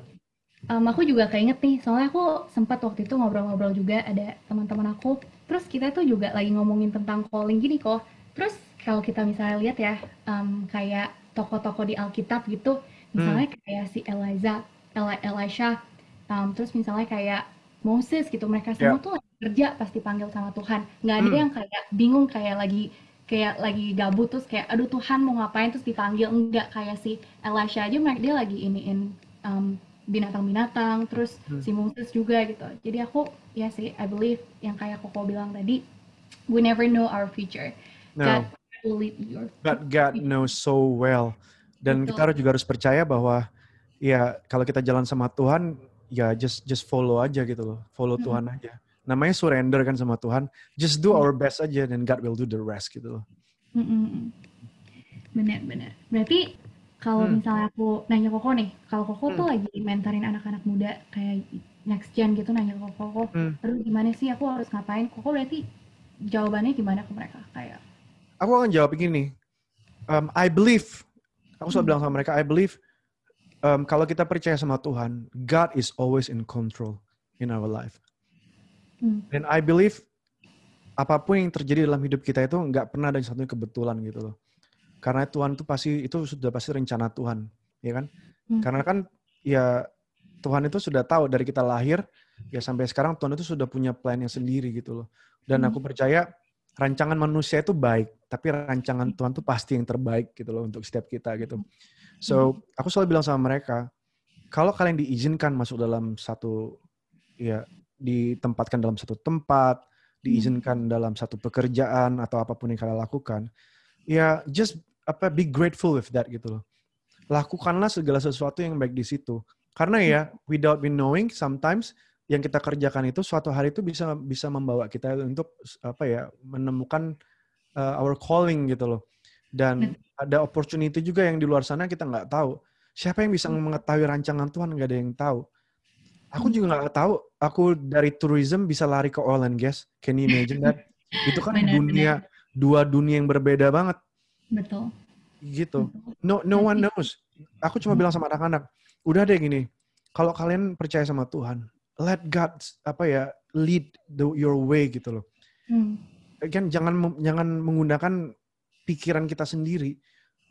Um, aku juga keinget nih, soalnya aku sempat waktu itu ngobrol-ngobrol juga ada teman-teman aku. Terus kita tuh juga lagi ngomongin tentang calling gini kok. Terus kalau kita misalnya lihat ya, um, kayak tokoh-tokoh di Alkitab gitu, misalnya kayak si Eliza, Eli- Elisha, um, terus misalnya kayak Moses gitu, mereka semua tuh lagi kerja pasti panggil sama Tuhan. Nggak ada Hmm. yang kayak bingung kayak lagi kayak lagi gabut terus kayak aduh Tuhan mau ngapain terus dipanggil enggak kayak si Elisha aja mereka dia lagi iniin um, binatang-binatang terus Hmm. si Moses juga gitu jadi aku ya sih I believe yang kayak Koko bilang tadi we never know our future No. God will lead your But God knows so well. Dan Betul. kita harus juga harus percaya bahwa ya kalau kita jalan sama Tuhan ya just just follow aja gitu loh. Follow Mm-mm. Tuhan aja. Namanya surrender kan sama Tuhan. Just do Iya. our best aja dan God will do the rest gitu loh. Mm-mm. Benar-benar. Berarti kalau Hmm. misalnya aku nanya Koko nih, kalau Koko tuh Hmm. lagi mentorin anak-anak muda kayak next gen gitu nanya ke Koko, Hmm. aduh gimana sih aku harus ngapain? Koko berarti jawabannya gimana ke mereka? Kayak, Aku akan jawab begini. Um, I believe. Aku selalu Hmm. bilang sama mereka, I believe um, kalau kita percaya sama Tuhan, God is always in control in our life. hmm, Dan I believe apa pun yang terjadi dalam hidup kita itu nggak pernah ada yang satunya kebetulan gitu loh. Karena Tuhan itu pasti itu sudah pasti rencana Tuhan, ya kan? Hmm. Karena kan ya Tuhan itu sudah tahu dari kita lahir ya sampai sekarang Tuhan itu sudah punya plan yang sendiri gitu loh. Dan Hmm. aku percaya rancangan manusia itu baik. tapi rancangan Tuhan tuh pasti yang terbaik gitu loh untuk setiap kita gitu. So, aku selalu bilang sama mereka, kalau kalian diizinkan masuk dalam satu ya ditempatkan dalam satu tempat, diizinkan dalam satu pekerjaan atau apa pun yang kalian lakukan, ya just apa be grateful with that gitu loh. Lakukanlah segala sesuatu yang baik di situ. Karena ya without me knowing sometimes yang kita kerjakan itu suatu hari itu bisa bisa membawa kita untuk apa ya menemukan uh, our calling gitu loh. Dan ada opportunity juga yang di luar sana kita nggak tahu. Siapa yang bisa mengetahui rancangan Tuhan? Nggak ada yang tahu. Aku juga nggak tahu. Aku dari tourism bisa lari ke oil and gas. Can you imagine that? Itu kan dunia dua dunia yang berbeda banget betul gitu no no one knows aku cuma bilang sama anak-anak udah deh gini kalau kalian percaya sama Tuhan let God apa ya lead the, your way gitu loh. Hmm. Kan jangan jangan menggunakan pikiran kita sendiri.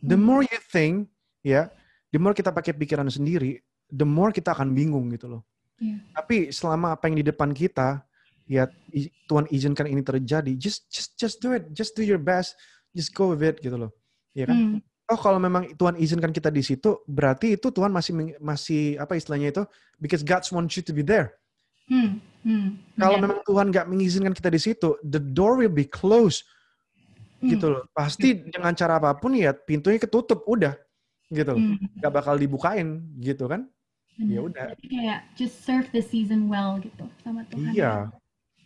The hmm. more you think, ya, the more kita pakai pikiran sendiri, the more kita akan bingung gitu loh. Yeah. Tapi selama apa yang di depan kita, ya Tuhan izinkan ini terjadi, just just just do it, just do your best, just go with it gitu loh. Ya kan? Hmm. Oh kalau memang Tuhan izinkan kita di situ, berarti itu Tuhan masih masih apa istilahnya itu? Because God wants you to be there. Hmm, hmm, Kalau yeah. memang Tuhan nggak mengizinkan kita di situ, the door will be closed. Hmm. Gitu loh. Pasti hmm. dengan cara apa pun ya pintunya ketutup, udah. Gitu loh. Hmm. Gak bakal dibukain gitu kan. Ya udah. Kayak just serve the season well gitu sama Tuhan. Iya.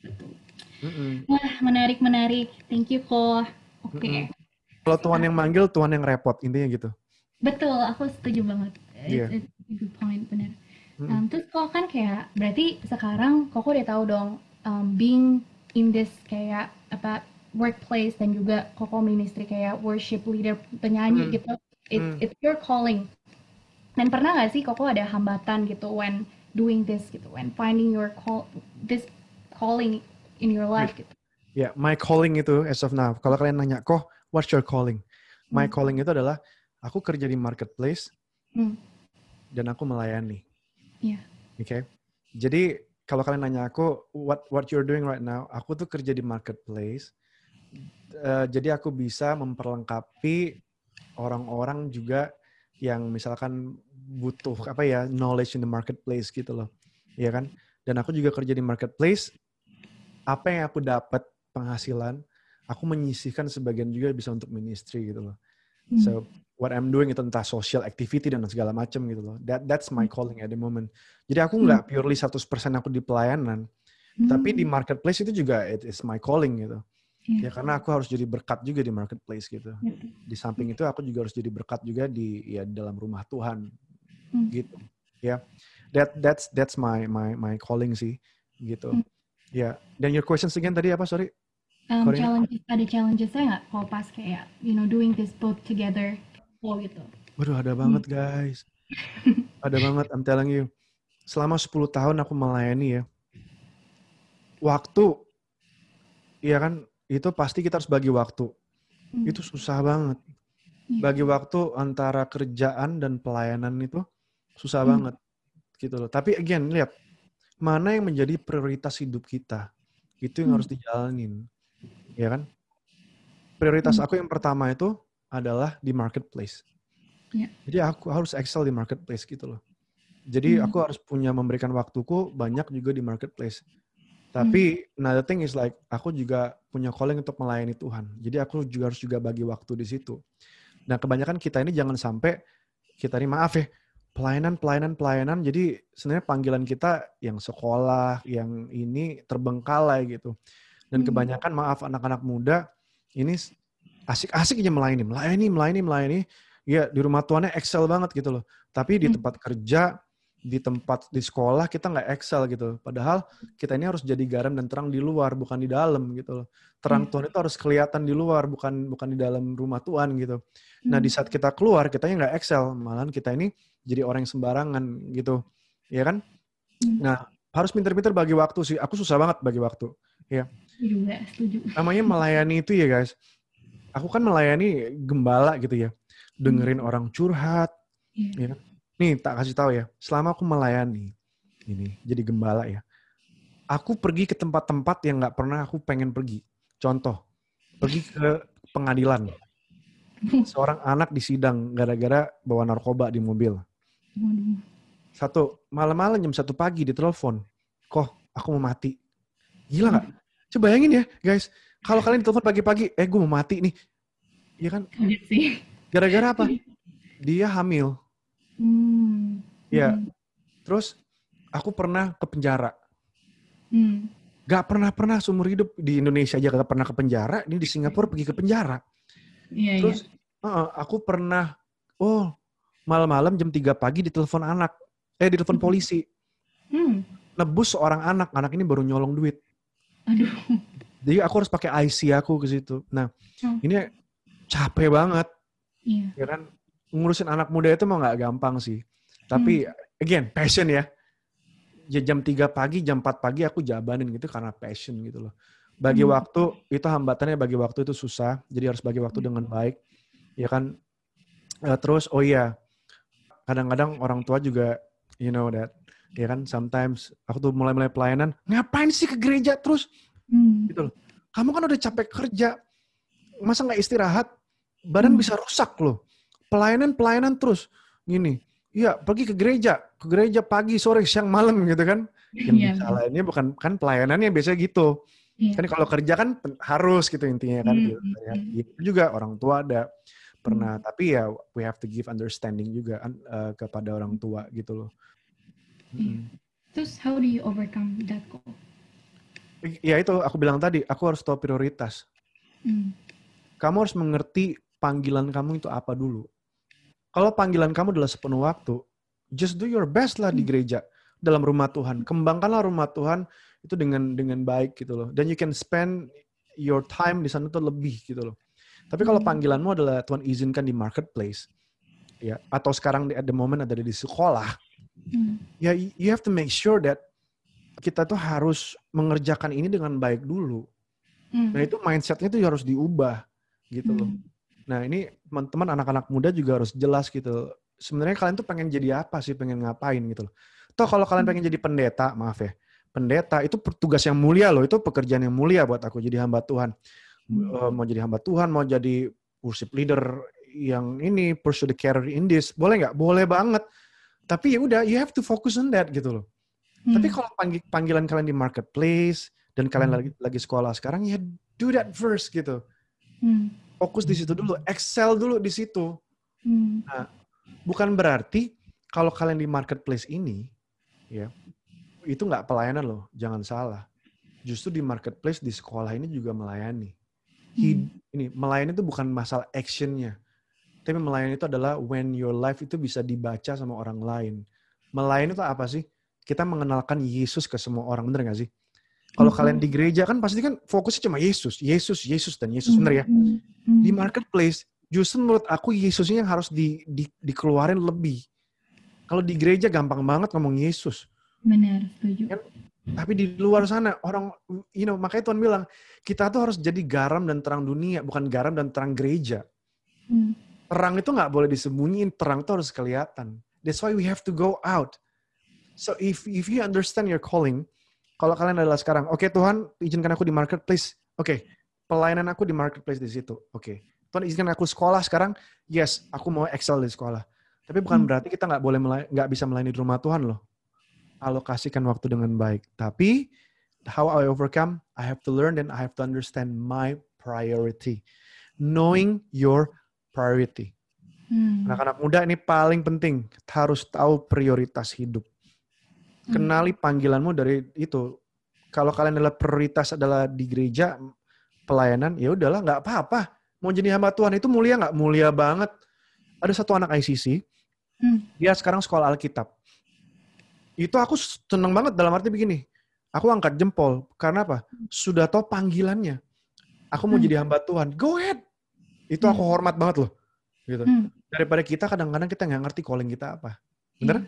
Betul. Mm -mm. Wah, menarik menarik. Thank you kok. Oke. Okay. Mm -mm. Kalau Tuhan yang manggil, Tuhan yang repot intinya gitu. Betul, aku setuju banget. Yeah. It's, it's a good point, benar. Um, terus kok kan kayak berarti sekarang kok udah tahu dong um, being in this kayak apa workplace dan juga koko ministry kayak worship leader penyanyi hmm. gitu it, hmm. it's your calling dan pernah nggak sih koko ada hambatan gitu when doing this gitu when finding your call this calling in your life gitu ya yeah, my calling itu as of now kalau kalian nanya kok what's your calling my hmm. calling itu adalah aku kerja di marketplace hmm. dan aku melayani Yeah. Oke. Okay? Jadi kalau kalian nanya aku what what you're doing right now, aku tuh kerja di marketplace. Uh, jadi aku bisa memperlengkapi orang-orang juga yang misalkan butuh apa ya knowledge in the marketplace gitu loh, ya kan? Dan aku juga kerja di marketplace. Apa yang aku dapat penghasilan, aku menyisihkan sebagian juga bisa untuk ministry gitu loh. Hmm. So what I'm doing itu entah social activity dan segala macam gitu loh. That that's my hmm. calling at the moment. Jadi aku nggak hmm. purely 100% aku di pelayanan, hmm. tapi di marketplace itu juga it is my calling gitu. Yeah. Ya karena aku harus jadi berkat juga di marketplace gitu. Yeah. Di samping itu aku juga harus jadi berkat juga di ya dalam rumah Tuhan hmm. gitu. Ya. Yeah. That that's that's my my my calling sih gitu. Hmm. Ya. Yeah. Dan your questions again tadi apa sorry? Um, challenges ada challenges saya nggak kalau pas kayak you know doing this both together oh gitu. Waduh ada banget hmm. guys. ada banget, I'm telling you. Selama 10 tahun aku melayani ya. Waktu, iya kan, itu pasti kita harus bagi waktu. Hmm. Itu susah banget. Iya. Bagi waktu antara kerjaan dan pelayanan itu susah hmm. banget. Gitu loh. Tapi again, lihat. Mana yang menjadi prioritas hidup kita. Itu yang hmm. harus dijalanin. Ya kan? Prioritas hmm. aku yang pertama itu adalah di marketplace. Yeah. Jadi aku harus excel di marketplace gitu loh. Jadi mm. aku harus punya memberikan waktuku banyak juga di marketplace. Tapi mm. another thing is like aku juga punya calling untuk melayani Tuhan. Jadi aku juga harus juga bagi waktu di situ. Nah kebanyakan kita ini jangan sampai kita ini maaf ya pelayanan pelayanan pelayanan. Jadi sebenarnya panggilan kita yang sekolah yang ini terbengkalai gitu. Dan mm. kebanyakan maaf anak-anak muda ini asik-asik aja melayani, melayani, melayani, melayani. Ya di rumah tuannya excel banget gitu loh. Tapi di hmm. tempat kerja, di tempat di sekolah kita nggak excel gitu. Padahal kita ini harus jadi garam dan terang di luar, bukan di dalam gitu loh. Terang hmm. Tuhan itu harus kelihatan di luar, bukan bukan di dalam rumah Tuhan gitu. Nah di hmm. saat kita keluar, kita nggak excel, malahan kita ini jadi orang yang sembarangan gitu, ya kan? Nah harus pinter-pinter bagi waktu sih. Aku susah banget bagi waktu, ya. setuju. Namanya melayani itu ya guys aku kan melayani gembala gitu ya, dengerin hmm. orang curhat. Yeah. Ya. Nih tak kasih tahu ya, selama aku melayani ini jadi gembala ya, aku pergi ke tempat-tempat yang nggak pernah aku pengen pergi. Contoh, pergi ke pengadilan. Seorang anak disidang gara-gara bawa narkoba di mobil. Satu, malam-malam jam satu pagi ditelepon. Kok aku mau mati. Gila nggak? Coba bayangin ya guys. Kalau kalian ditelepon pagi-pagi, eh gue mau mati nih. Iya kan? Sih. Gara-gara apa? Dia hamil. Hmm. Iya. Hmm. Terus aku pernah ke penjara. Hmm. Gak pernah-pernah seumur hidup di Indonesia aja gak pernah ke penjara. Ini di Singapura pergi ke penjara. Iya, iya. Terus uh, aku pernah, oh malam-malam jam 3 pagi ditelepon anak. Eh ditelepon Hmm. polisi. Hmm. Nebus seorang anak. Anak ini baru nyolong duit. Aduh. Jadi aku harus pakai IC aku ke situ. Nah Hmm. ini capek banget. Iya. Ya kan? Ngurusin anak muda itu mau nggak gampang sih. Tapi again, passion ya. Ya jam 3 pagi, jam 4 pagi aku jabanin gitu karena passion gitu loh. Bagi Hmm. waktu, itu hambatannya bagi waktu itu susah. Jadi harus bagi waktu dengan baik. Ya kan? Eh, terus, oh iya. Kadang-kadang orang tua juga, you know that. Ya kan? Sometimes aku tuh mulai-mulai pelayanan. Ngapain sih ke gereja terus? Hmm. Gitu loh. Kamu kan udah capek kerja. Masa nggak istirahat? Badan Hmm. bisa rusak loh. Pelayanan-pelayanan terus. Gini, iya pergi ke gereja. Ke gereja pagi, sore, siang, malam gitu kan. Yang Iya, disalahinnya bukan, kan pelayanannya biasanya gitu. Iya. Kan kalau kerja kan harus gitu intinya kan. Hmm, gitu, ya. Gitu juga orang tua ada pernah. Tapi ya we have to give understanding juga eh, kepada orang tua gitu loh. Mm. Terus how do you overcome that goal? Ya itu aku bilang tadi, aku harus tahu prioritas. Hmm. kamu harus mengerti panggilan kamu itu apa dulu. Kalau panggilan kamu adalah sepenuh waktu, just do your best lah di gereja dalam rumah Tuhan. Kembangkanlah rumah Tuhan itu dengan dengan baik gitu loh. Dan you can spend your time di sana tuh lebih gitu loh. Tapi kalau Hmm. panggilanmu adalah Tuhan izinkan di marketplace, ya atau sekarang di- at the moment ada di sekolah, Hmm. ya you have to make sure that kita tuh harus mengerjakan ini dengan baik dulu. Hmm. Nah itu mindsetnya tuh harus diubah gitu loh. Hmm. Nah ini teman-teman anak-anak muda juga harus jelas gitu. Sebenarnya kalian tuh pengen jadi apa sih, pengen ngapain gitu loh. Toh kalau kalian pengen jadi pendeta, maaf ya, pendeta itu tugas yang mulia loh, itu pekerjaan yang mulia buat aku jadi hamba Tuhan. Hmm. Eh, Mau jadi hamba Tuhan, mau jadi worship leader yang ini pursue the career in this, boleh nggak? Boleh banget. Tapi ya udah, you have to focus on that gitu loh. Hmm. Tapi kalau panggi- panggilan kalian di marketplace dan kalian Hmm. lagi lagi sekolah sekarang ya do that first gitu. Hmm. Fokus di situ dulu, excel dulu di situ. Hmm. Bukan berarti kalau kalian di marketplace ini ya itu nggak pelayanan loh, jangan salah. Justru di marketplace di sekolah ini juga melayani. Hid- ini melayani itu bukan masalah actionnya, tapi melayani itu adalah when your life itu bisa dibaca sama orang lain. Melayani itu apa sih? Kita mengenalkan Yesus ke semua orang, bener gak sih? Kalau Mhm. kalian di gereja kan pasti kan fokusnya cuma Yesus, Yesus, Yesus dan Yesus, bener ya? Hmm. Hmm. Di marketplace justru menurut aku Yesusnya yang harus di, di- dikeluarin lebih. Kalau di gereja gampang banget ngomong Yesus. Benar, setuju. Kan Tapi di luar sana orang, you know, makanya Tuhan bilang kita tuh harus jadi garam dan terang dunia, bukan garam dan terang gereja. Hmm. Terang itu nggak boleh disembunyiin, terang itu harus kelihatan. That's why we have to go out. So if if you understand your calling, kalau kalian adalah sekarang, oke Tuhan izinkan aku di marketplace, oke pelayanan aku di marketplace di situ, oke Tuhan izinkan aku sekolah sekarang, yes aku mau excel di sekolah. Tapi bukan Hmm. berarti kita nggak boleh nggak bisa melayani di rumah Tuhan loh. Alokasikan waktu dengan baik. Tapi how I overcome, I have to learn and I have to understand my priority. Knowing your priority. Hmm. Anak-anak muda ini paling penting harus tahu prioritas hidup. Hmm. Kenali panggilanmu dari itu. Kalau kalian adalah prioritas adalah di gereja pelayanan, ya udahlah nggak apa-apa. Mau jadi hamba Tuhan itu mulia nggak? Mulia banget. Ada satu anak ICC, Hmm. dia sekarang sekolah Alkitab. Itu aku seneng banget dalam arti begini. Aku angkat jempol karena apa? Sudah tahu panggilannya. Aku mau Hmm. jadi hamba Tuhan. Go ahead. Itu aku Hmm. hormat banget loh. Gitu Hmm. daripada kita kadang-kadang kita nggak ngerti calling kita apa. Bener?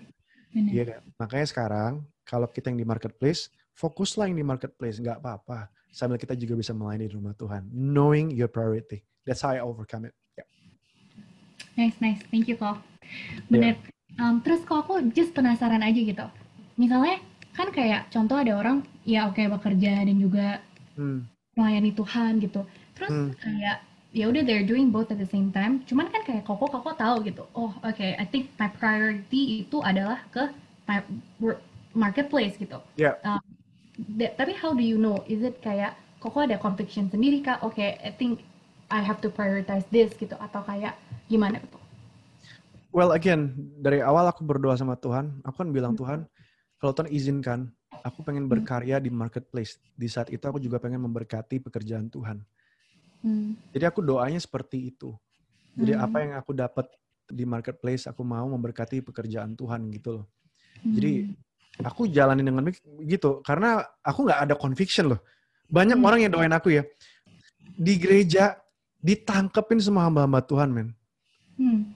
Benar. Iya kan? Makanya sekarang kalau kita yang di marketplace, fokuslah yang di marketplace, nggak apa-apa. Sambil kita juga bisa melayani di rumah Tuhan. Knowing your priority. That's how I overcome it. Ya. Nice, nice. Thank you, kok. Bener. Um, terus kok aku just penasaran aja gitu. Misalnya, kan kayak contoh ada orang, ya oke bekerja dan juga Hmm. melayani Tuhan gitu. Terus Hmm. kayak ya udah they're doing both at the same time. Cuman kan kayak koko koko tahu gitu. Oh oke, okay, I think my priority itu adalah ke my marketplace gitu. Yeah. Um, tapi how do you know? Is it kayak koko ada conviction sendiri kak? Oke, okay, I think I have to prioritize this gitu atau kayak gimana gitu? Well again dari awal aku berdoa sama Tuhan, aku kan bilang. Tuhan kalau Tuhan izinkan, aku pengen hmm. berkarya di marketplace. Di saat itu aku juga pengen memberkati pekerjaan Tuhan. Hmm. Jadi aku doanya seperti itu. Jadi hmm. apa yang aku dapat di marketplace, aku mau memberkati pekerjaan Tuhan gitu loh. Hmm. Jadi aku jalanin dengan gitu karena aku nggak ada conviction loh. Banyak hmm. orang yang doain aku ya di gereja ditangkepin semua hamba-hamba Tuhan men. Hmm.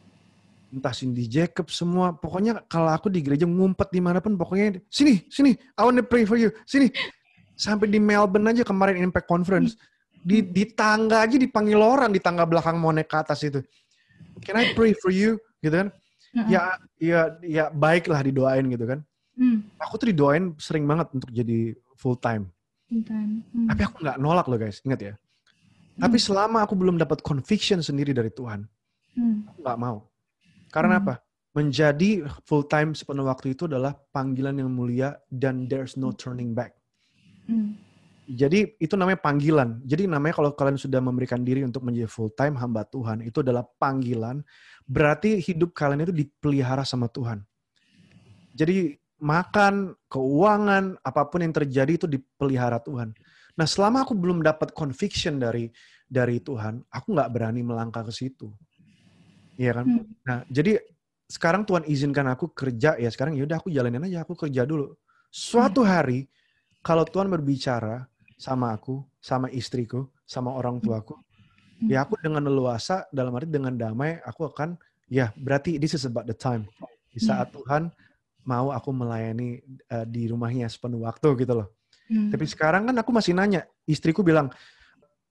Entah Cindy Jacob semua, pokoknya kalau aku di gereja ngumpet di mana pun, pokoknya sini, sini, I want to pray for you, sini. Sampai di Melbourne aja kemarin Impact Conference, di, di tangga aja dipanggil orang di tangga belakang mau naik ke atas itu. Can I pray for you? Gitu kan? Ya, ya, ya baiklah didoain gitu kan. Hmm. Aku tuh didoain sering banget untuk jadi full time. Full time. Hmm. Tapi aku nggak nolak loh guys, ingat ya. Hmm. Tapi selama aku belum dapat conviction sendiri dari Tuhan, hmm. aku nggak mau. Karena hmm. apa? Menjadi full time sepenuh waktu itu adalah panggilan yang mulia dan there's no turning back. Hmm. Jadi itu namanya panggilan. Jadi namanya kalau kalian sudah memberikan diri untuk menjadi full time hamba Tuhan, itu adalah panggilan. Berarti hidup kalian itu dipelihara sama Tuhan. Jadi makan, keuangan, apa pun yang terjadi itu dipelihara Tuhan. Nah, selama aku belum dapat conviction dari dari Tuhan, aku nggak berani melangkah ke situ. Iya kan? Hmm. Nah, jadi sekarang Tuhan izinkan aku kerja ya sekarang ya udah aku jalanin aja aku kerja dulu. Suatu hmm. hari kalau Tuhan berbicara sama aku, sama istriku, sama orang hmm. tuaku, hmm. ya aku dengan leluasa dalam arti dengan damai aku akan ya berarti this is about the time. Di saat hmm. Tuhan mau aku melayani uh, di rumahnya sepenuh waktu gitu loh. Hmm. Tapi sekarang kan aku masih nanya, istriku bilang,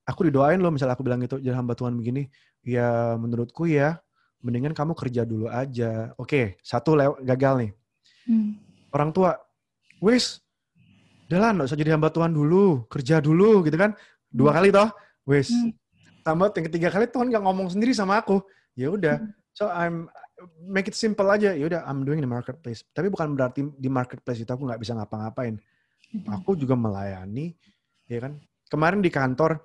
aku didoain loh misalnya aku bilang gitu, jadi hamba Tuhan begini, ya menurutku ya mendingan kamu kerja dulu aja. Oke, satu lew gagal nih. Hmm. Orang tua, wis, udah lah, usah jadi hamba Tuhan dulu, kerja dulu gitu kan. Dua hmm. kali toh, wis. Hmm. Tambah yang ketiga kali Tuhan nggak ngomong sendiri sama aku. Ya udah, hmm. so I'm make it simple aja. Ya udah, I'm doing the marketplace. Tapi bukan berarti di marketplace itu aku nggak bisa ngapa-ngapain. Aku juga melayani, ya kan. Kemarin di kantor,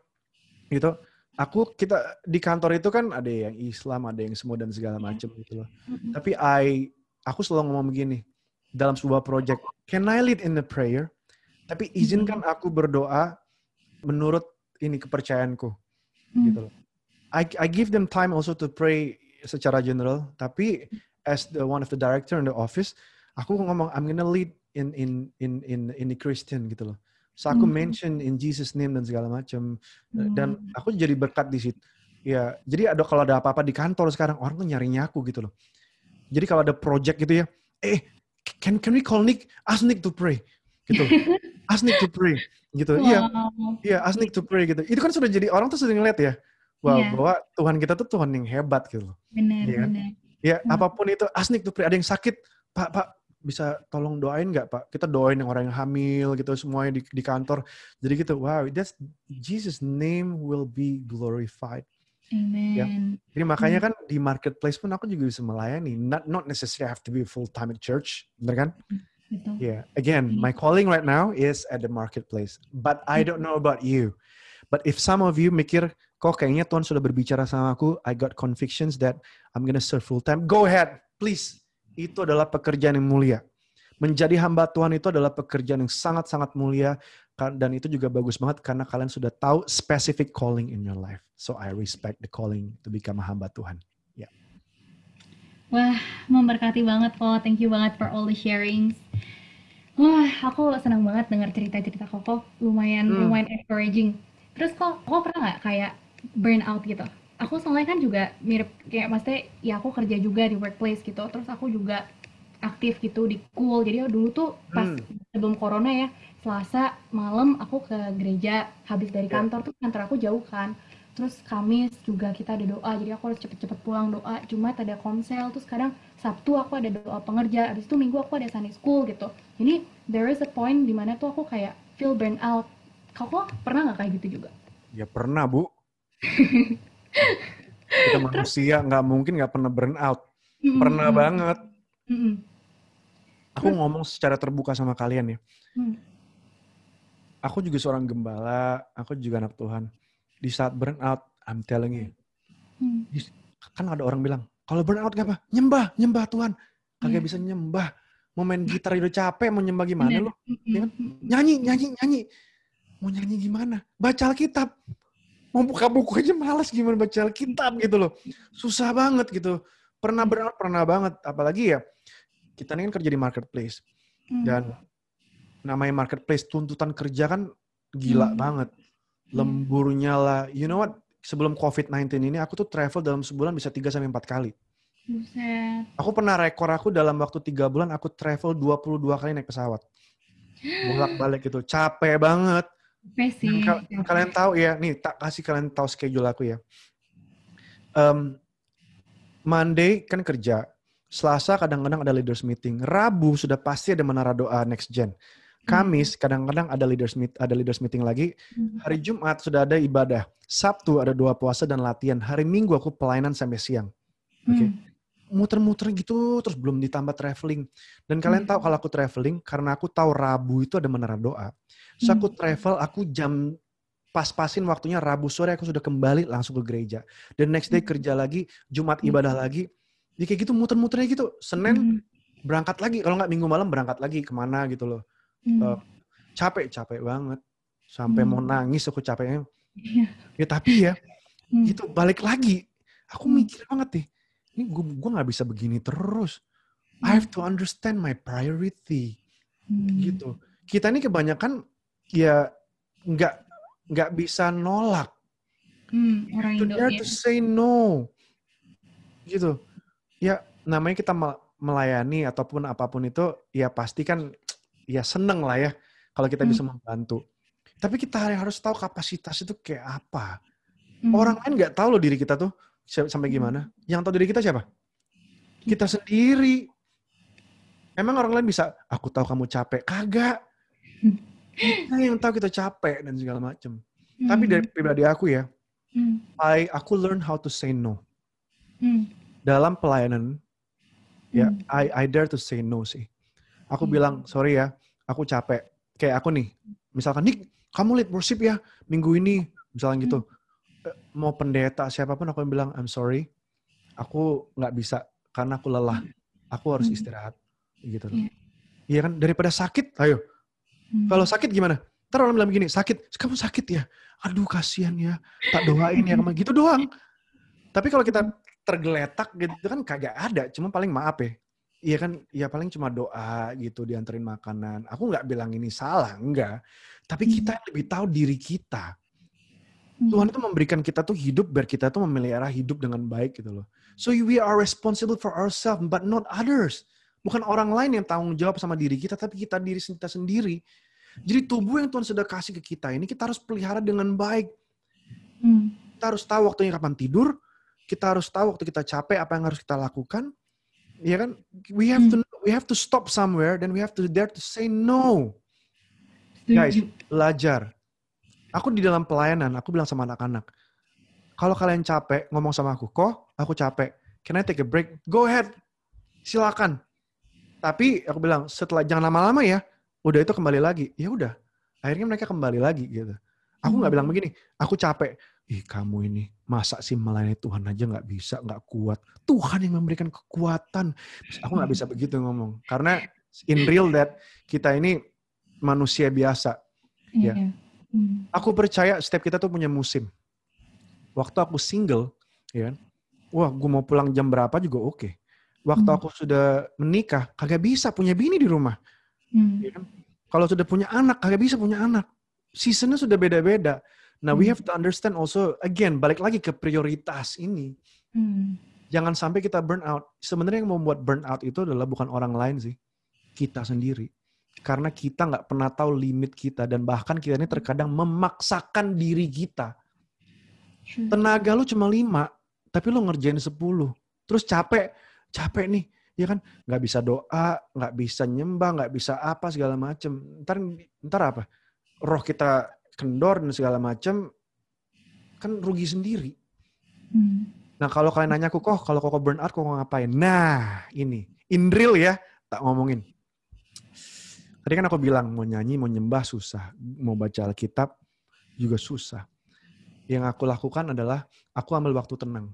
gitu, aku kita di kantor itu kan ada yang Islam, ada yang semua dan segala iya. macam gitu loh. Tapi I aku selalu ngomong begini dalam sebuah project, can I lead in the prayer? Tapi izinkan aku berdoa menurut ini kepercayaanku mm. gitu loh. I I give them time also to pray secara general, tapi as the one of the director in the office, aku ngomong I'm gonna lead in in in in in the Christian gitu loh. So aku hmm. mention in Jesus name dan segala macam hmm. dan aku jadi berkat di situ. Ya, jadi ada kalau ada apa-apa di kantor sekarang orang tuh nyarinya aku gitu loh. Jadi kalau ada project gitu ya, eh can can we call Nick? Ask Nick to pray gitu. ask Nick to pray gitu. Iya. Wow. Iya, ask Nick to pray gitu. Itu kan sudah jadi orang tuh sudah ngeliat ya. Wow, yeah. bahwa Tuhan kita tuh Tuhan yang hebat gitu loh. Benar, ya, benar. Ya, hmm. apa pun itu ask Nick to pray. Ada yang sakit, Pak, Pak, bisa tolong doain nggak Pak? Kita doain yang orang yang hamil gitu semuanya di, di kantor. Jadi gitu, wow, that's Jesus name will be glorified. Amen. Ya. Jadi makanya kan di marketplace pun aku juga bisa melayani. Not not necessarily have to be full time at church, benar kan? Gitu. Yeah. Again, my calling right now is at the marketplace. But I don't know about you. But if some of you mikir, kok kayaknya Tuhan sudah berbicara sama aku, I got convictions that I'm gonna serve full time. Go ahead, please itu adalah pekerjaan yang mulia. Menjadi hamba Tuhan itu adalah pekerjaan yang sangat-sangat mulia dan itu juga bagus banget karena kalian sudah tahu specific calling in your life. So I respect the calling to become a hamba Tuhan. Wah, memberkati banget kok. Thank you banget for all the sharings. Wah, aku senang banget dengar cerita-cerita Koko. Lumayan hmm. lumayan encouraging. Terus kok, kok pernah nggak kayak burn out gitu? aku soalnya kan juga mirip kayak maksudnya ya aku kerja juga di workplace gitu terus aku juga aktif gitu di cool jadi dulu tuh pas hmm. sebelum corona ya Selasa malam aku ke gereja habis dari ya. kantor tuh kantor aku jauh kan terus Kamis juga kita ada doa jadi aku harus cepet-cepet pulang doa cuma ada konsel terus kadang Sabtu aku ada doa pengerja habis itu Minggu aku ada Sunday school gitu jadi there is a point di mana tuh aku kayak feel burn out kau pernah nggak kayak gitu juga ya pernah bu Kita manusia nggak mungkin nggak pernah burn out. Pernah banget. mm-mm, Aku Terus? ngomong secara terbuka sama kalian ya. mm, Aku juga seorang gembala, aku juga anak Tuhan. Di saat burn out, I'm telling you, mm. kan ada orang bilang, kalau burn out gak apa? Nyembah, nyembah Tuhan. Kagak Iya. bisa nyembah. Mau main gitar udah capek, mau nyembah gimana Bener. lo? Mm-mm, ya kan? Nyanyi, nyanyi, nyanyi. Mau nyanyi gimana? Baca Alkitab. Mau buka buku aja malas gimana baca Alkitab gitu loh. Susah banget gitu. Pernah burn out, pernah banget. Apalagi ya, kita ini kan kerja di marketplace. Mm. Dan namanya marketplace, tuntutan kerja kan gila Hmm. banget. Lemburnya lah. You know what? Sebelum COVID-19 ini, aku tuh travel dalam sebulan bisa 3-4 kali. Buset. Aku pernah rekor aku dalam waktu 3 bulan, aku travel 22 kali naik pesawat. Bolak-balik gitu. Capek banget. Capek sih. Kal- kalian tahu ya, nih tak kasih kalian tahu schedule aku ya. Em, Monday kan kerja, Selasa kadang-kadang ada leaders meeting, Rabu sudah pasti ada menara doa next gen. Kamis kadang-kadang ada leaders meet, ada leaders meeting lagi. Mm. Hari Jumat sudah ada ibadah. Sabtu ada doa puasa dan latihan. Hari Minggu aku pelayanan sampai siang. Oke. Mm. Muter-muter gitu terus belum ditambah traveling. Dan kalian Hmm. tahu kalau aku traveling karena aku tahu Rabu itu ada menara doa. So aku Hmm. travel, aku jam pas-pasin waktunya Rabu sore aku sudah kembali langsung ke gereja. Dan next day Hmm. kerja lagi, Jumat Hmm. ibadah lagi. Ya kayak gitu muter-muternya gitu. Senin berangkat lagi, kalau nggak minggu malam berangkat lagi ke mana gitu loh. Mm. Eh, capek, capek banget. Sampai mau Hmm. nangis aku capeknya. Iya. Ya tapi ya, Mm. gitu balik lagi. Aku Hmm. mikir banget nih, ini gue gue nggak bisa begini terus. I have to understand my priority Mm. gitu. Kita ini kebanyakan ya nggak nggak bisa nolak. Mm, orang To dare ya. to say no. Gitu. Ya namanya kita mel- melayani ataupun apa pun itu ya pasti kan ya seneng lah ya kalau kita Hmm. bisa membantu. Tapi kita harus tahu kapasitas itu kayak apa. Mm. Orang lain nggak tahu loh diri kita tuh sampai Hmm. gimana. Yang tahu diri kita siapa? Kita sendiri. Emang orang lain bisa, aku tahu kamu capek. Kagak. Hmm. Kita yang tahu kita capek dan segala macam. Mm. Tapi dari pribadi aku ya, Mm. I, aku learn how to say no. Mm. Dalam pelayanan, ya. I, I dare to say no sih. Aku Hmm. bilang, sorry ya, aku capek. Kayak aku nih, misalkan, Nick, kamu lead worship ya minggu ini. Misalnya gitu. Hmm. Eh, Mau pendeta siapa pun aku yang bilang, I'm sorry. Aku nggak bisa karena aku lelah. Aku harus Hmm. istirahat. Gitu loh. Iya. Iya kan, daripada sakit, ayo. Mm. Kalau sakit gimana? Ntar orang bilang begini, sakit, kamu sakit ya? Aduh kasihan ya, tak doain ya, gitu doang. Tapi kalau kita tergeletak gitu kan kagak ada, cuma paling maaf ya. Iya kan, ya paling cuma doa gitu, dianterin makanan. Aku nggak bilang ini salah, enggak. Tapi kita yang lebih tahu diri kita. Mm. Tuhan itu memberikan kita tuh hidup biar kita tuh memelihara hidup dengan baik gitu loh. So we are responsible for ourselves, but not others. Bukan orang lain yang tanggung jawab sama diri kita, tapi kita diri kita sendiri. Jadi tubuh yang Tuhan sudah kasih ke kita ini kita harus pelihara dengan baik. Mm. Kita harus tahu waktunya kapan tidur. Kita harus tahu waktu kita capek apa yang harus kita lakukan. Ya kan? We have to we have to stop somewhere then we have to dare to say no. Guys, belajar. Aku di dalam pelayanan, aku bilang sama anak-anak, kalau kalian capek ngomong sama aku, kok aku capek, can I take a break? Go ahead, silakan. Tapi aku bilang setelah jangan lama-lama ya, udah itu kembali lagi. Ya udah, akhirnya mereka kembali lagi gitu. Aku nggak Hmm. bilang begini, aku capek. Ih kamu ini masa sih melayani Tuhan aja nggak bisa, nggak kuat. Tuhan yang memberikan kekuatan. Aku nggak bisa begitu ngomong, karena in real that kita ini manusia biasa. Ya. Iya. Mm. Aku percaya setiap kita tuh punya musim. Waktu aku single, ya kan, wah gue mau pulang jam berapa juga oke. Waktu Hmm. aku sudah menikah, kagak bisa punya bini di rumah. Mm. ya kan? Kalau sudah punya anak, kagak bisa punya anak. Seasonnya sudah beda-beda. Nah, we Hmm. have to understand also, again, balik lagi ke prioritas ini. Mm. Jangan sampai kita burn out. Sebenarnya yang membuat burn out itu adalah bukan orang lain sih. Kita sendiri. Karena kita nggak pernah tahu limit kita. Dan bahkan kita ini terkadang memaksakan diri kita. Tenaga lu cuma lima, tapi lu ngerjain 10. Terus capek, capek nih. Ya kan, nggak bisa doa, nggak bisa nyembah, nggak bisa apa segala macem. Ntar, ntar apa? Roh kita kendor dan segala macem, kan rugi sendiri. Hmm. Nah kalau kalian nanya aku, kok kalau kok burn out kok ngapain? Nah ini, in real ya, tak ngomongin. Tadi kan aku bilang mau nyanyi, mau nyembah susah, mau baca Alkitab juga susah. Yang aku lakukan adalah aku ambil waktu tenang.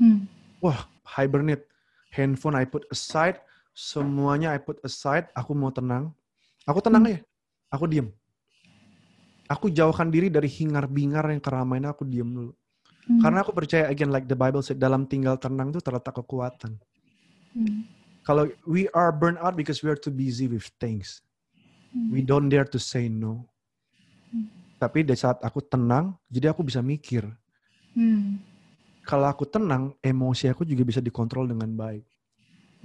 Hmm. Wah, hibernate. Handphone I put aside, semuanya I put aside, aku mau tenang. Aku tenang Hmm. ya, aku diem. Aku jauhkan diri dari hingar-bingar yang keramaian, aku diem dulu. Hmm. Karena aku percaya, again, like the Bible said, dalam tinggal tenang itu terletak kekuatan. Hmm. Kalau we are burnt out because we are too busy with things. Hmm. We don't dare to say no. Hmm. Tapi di saat aku tenang, jadi aku bisa mikir. Hmm. Kalau aku tenang, emosi aku juga bisa dikontrol dengan baik.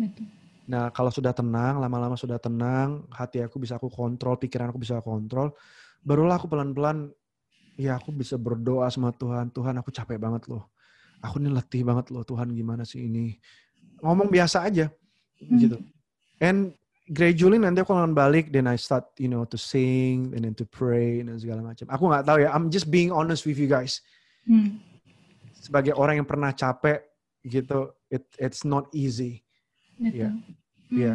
Betul. Nah, kalau sudah tenang, lama-lama sudah tenang, hati aku bisa aku kontrol, pikiran aku bisa aku kontrol, barulah aku pelan-pelan, ya aku bisa berdoa sama Tuhan, Tuhan aku capek banget loh. Aku ini letih banget loh, Tuhan gimana sih ini. Ngomong biasa aja, Hmm. gitu. And gradually nanti aku akan balik, then I start, you know, to sing, and then to pray, dan segala macam. Aku nggak tahu ya, I'm just being honest with you guys. Hmm. Sebagai orang yang pernah capek, gitu, it, it's not easy. Iya. Hmm. Iya.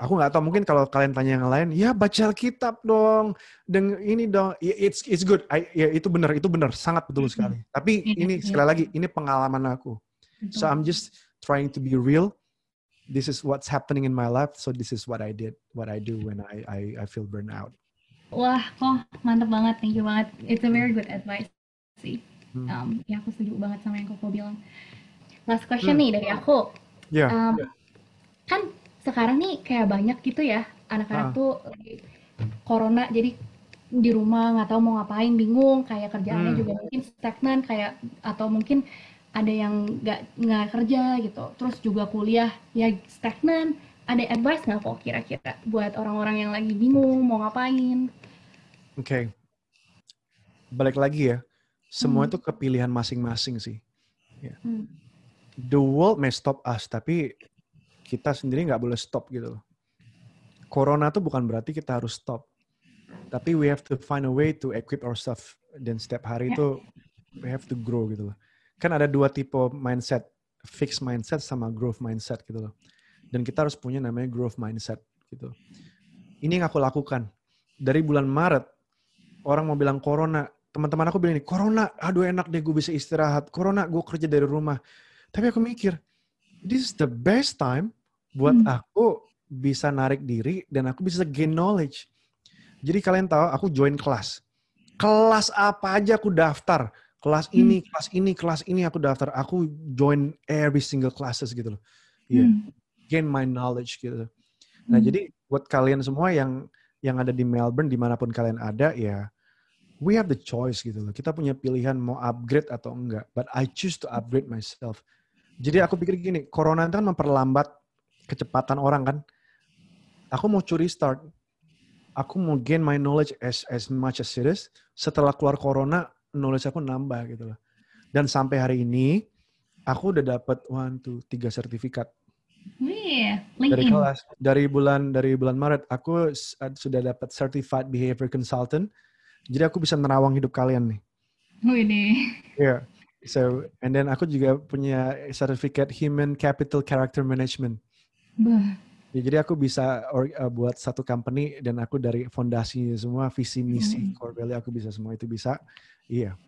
Aku nggak tahu mungkin kalau kalian tanya yang lain, ya baca Alkitab dong, deng ini dong, Ya, it's it's good, I, ya itu benar, itu benar, sangat betul sekali. Tapi Iya, ini iya. sekali lagi, ini pengalaman aku. So I'm just trying to be real. This is what's happening in my life. So this is what I did, what I do when I I, I feel burnt out. Wah, oh mantap banget, thank you banget. It's a very good advice sih. Hmm. Um, ya aku setuju banget sama yang Koko bilang. Last question Hmm. nih dari aku. Ya, Um, Kan sekarang nih kayak banyak gitu ya anak-anak Ah. tuh lagi corona jadi di rumah nggak tahu mau ngapain bingung kayak kerjaannya Hmm. juga mungkin stagnan kayak atau mungkin ada yang nggak nggak kerja gitu terus juga kuliah ya stagnan ada advice nggak kok kira-kira buat orang-orang yang lagi bingung mau ngapain oke. Balik lagi ya, semua Hmm. itu kepilihan masing-masing sih. Hmm. the world may stop us, tapi kita sendiri nggak boleh stop gitu loh. Corona tuh bukan berarti kita harus stop. Tapi we have to find a way to equip ourselves. Dan setiap hari Ya. itu we have to grow gitu loh. Kan ada dua tipe mindset. Fixed mindset sama growth mindset gitu loh. Dan kita harus punya namanya growth mindset gitu. Ini yang aku lakukan. Dari bulan Maret, orang mau bilang corona. Teman-teman aku bilang ini, corona, aduh enak deh gue bisa istirahat. Corona, gue kerja dari rumah. Tapi aku mikir, this is the best time buat Hmm. aku bisa narik diri dan aku bisa gain knowledge. Jadi kalian tahu aku join kelas. Kelas apa aja aku daftar. Kelas Hmm. ini, kelas ini, kelas ini aku daftar. Aku join every single classes gitu loh. Iya, Hmm. gain my knowledge gitu. Nah Hmm. jadi buat kalian semua yang yang ada di Melbourne di mana pun kalian ada ya, we have the choice gitu loh. Kita punya pilihan mau upgrade atau enggak. But I choose to upgrade myself. Jadi aku pikir gini, corona itu kan memperlambat kecepatan orang kan. Aku mau curi start. Aku mau gain my knowledge as as much as it is. Setelah keluar corona, knowledge aku nambah gitu loh. Dan sampai hari ini, aku udah dapat one, two, tiga sertifikat Wih, dari kelas. Dari bulan dari bulan Maret, aku sudah dapat certified behavior consultant. Jadi aku bisa nerawang hidup kalian nih. Wih deh. Yeah. So, and then aku juga punya sertifikat Human Capital Character Management. Bah. Ya, jadi aku bisa or- uh, buat satu company dan aku dari fondasinya semua visi misi Hmm. core value aku bisa semua itu bisa. Iya.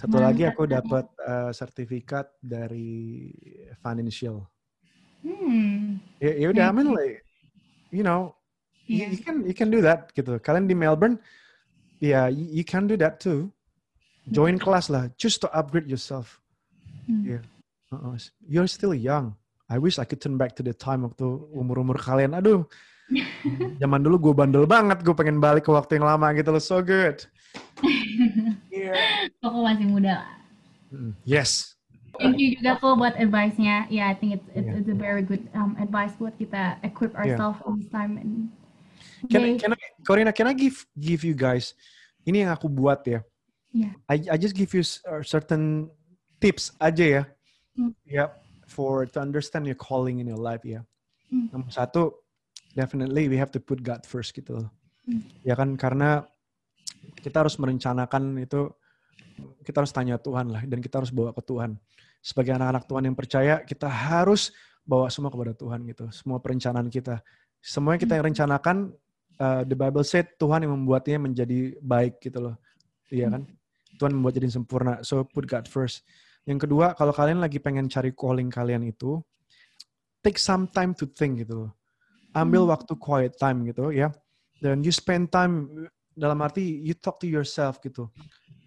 Satu lagi Mantap. aku dapat uh, sertifikat dari financial. Hmm. Ya, ya udah, I mean like, you know, you, Iya. you can you can do that gitu. Kalian di Melbourne, ya you, you can do that too. Join kelas lah, choose to upgrade yourself. Hmm. Iya. Uh-uh. You're still young. I wish I could turn back to the time waktu umur-umur kalian. Aduh, zaman dulu gue bandel banget. Gue pengen balik ke waktu yang lama gitu loh. So good. Yeah. Koko masih muda lah. Mm, Yes. Thank you juga kok buat advice-nya. Yeah, I think it's it's, Yeah. it's a very good um, advice buat kita equip ourselves in this time. And Can, Okay. can I, Corina, can I give give you guys? Ini yang aku buat ya. Yeah. I I just give you uh, certain tips aja ya. Hmm. Yep. For to understand your calling in your life ya. Hmm. Nomor satu, definitely we have to put God first gitu loh. Hmm. Ya kan karena kita harus merencanakan itu kita harus tanya Tuhan lah dan kita harus bawa ke Tuhan. Sebagai anak-anak Tuhan yang percaya, kita harus bawa semua kepada Tuhan gitu. Semua perencanaan kita. Semua yang kita yang rencanakan, uh, the Bible said Tuhan yang membuatnya menjadi baik gitu loh. Iya kan? Tuhan membuat jadi sempurna. So put God first. Yang kedua, kalau kalian lagi pengen cari calling kalian itu, take some time to think gitu loh. Ambil waktu quiet time gitu ya. Dan you spend time dalam arti you talk to yourself gitu.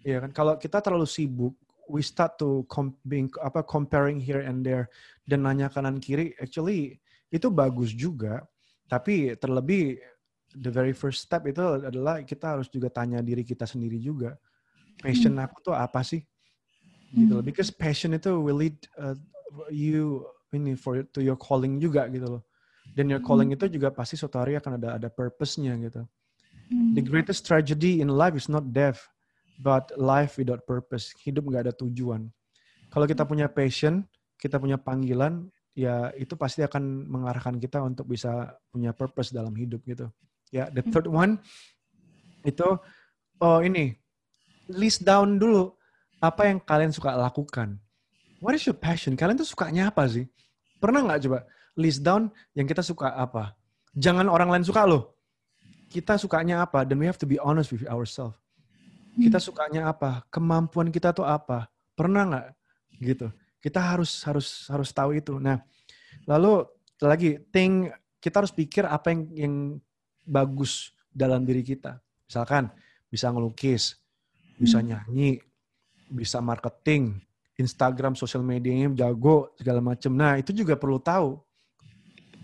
Iya kan? Kalau kita terlalu sibuk, we start to com being, apa comparing here and there dan nanya kanan kiri actually itu bagus juga tapi terlebih the very first step itu adalah kita harus juga tanya diri kita sendiri juga passion hmm. aku tuh apa sih gitu loh hmm. because passion itu will lead uh, you ini for to your calling juga gitu loh dan your calling hmm. itu juga pasti suatu hari akan ada ada purpose-nya gitu the greatest tragedy in life is not death but life without purpose. Hidup nggak ada tujuan. Kalau kita punya passion, kita punya panggilan, ya itu pasti akan mengarahkan kita untuk bisa punya purpose dalam hidup gitu. Ya, the third one itu oh ini list down dulu apa yang kalian suka lakukan. What is your passion? Kalian tuh sukanya apa sih? Pernah nggak coba list down yang kita suka apa? Jangan orang lain suka loh. Kita sukanya apa? Dan we have to be honest with ourselves. Kita hmm. sukanya apa? Kemampuan kita tuh apa? Pernah nggak gitu? Kita harus harus harus tahu itu. Nah, lalu lagi think kita harus pikir apa yang yang bagus dalam diri kita. Misalkan bisa ngelukis, bisa hmm. nyanyi, bisa marketing, Instagram, sosial medianya jago segala macam. Nah, itu juga perlu tahu.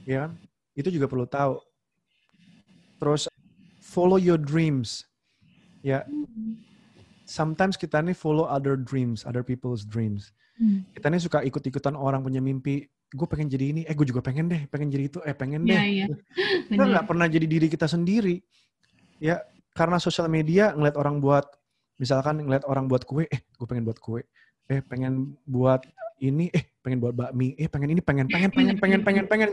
Ya, kan? itu juga perlu tahu. Terus follow your dreams. Ya, sometimes kita nih follow other dreams, other people's dreams. Hmm. Kita nih suka ikut-ikutan orang punya mimpi. Gue pengen jadi ini, eh gue juga pengen deh, pengen jadi itu, eh pengen deh. Yeah, yeah. Kita nggak pernah jadi diri kita sendiri. Ya, karena sosial media ngeliat orang buat, misalkan ngeliat orang buat kue, eh gue pengen buat kue, eh pengen buat ini, eh pengen buat bakmi, eh pengen ini, pengen, pengen, pengen, pengen, pengen, pengen.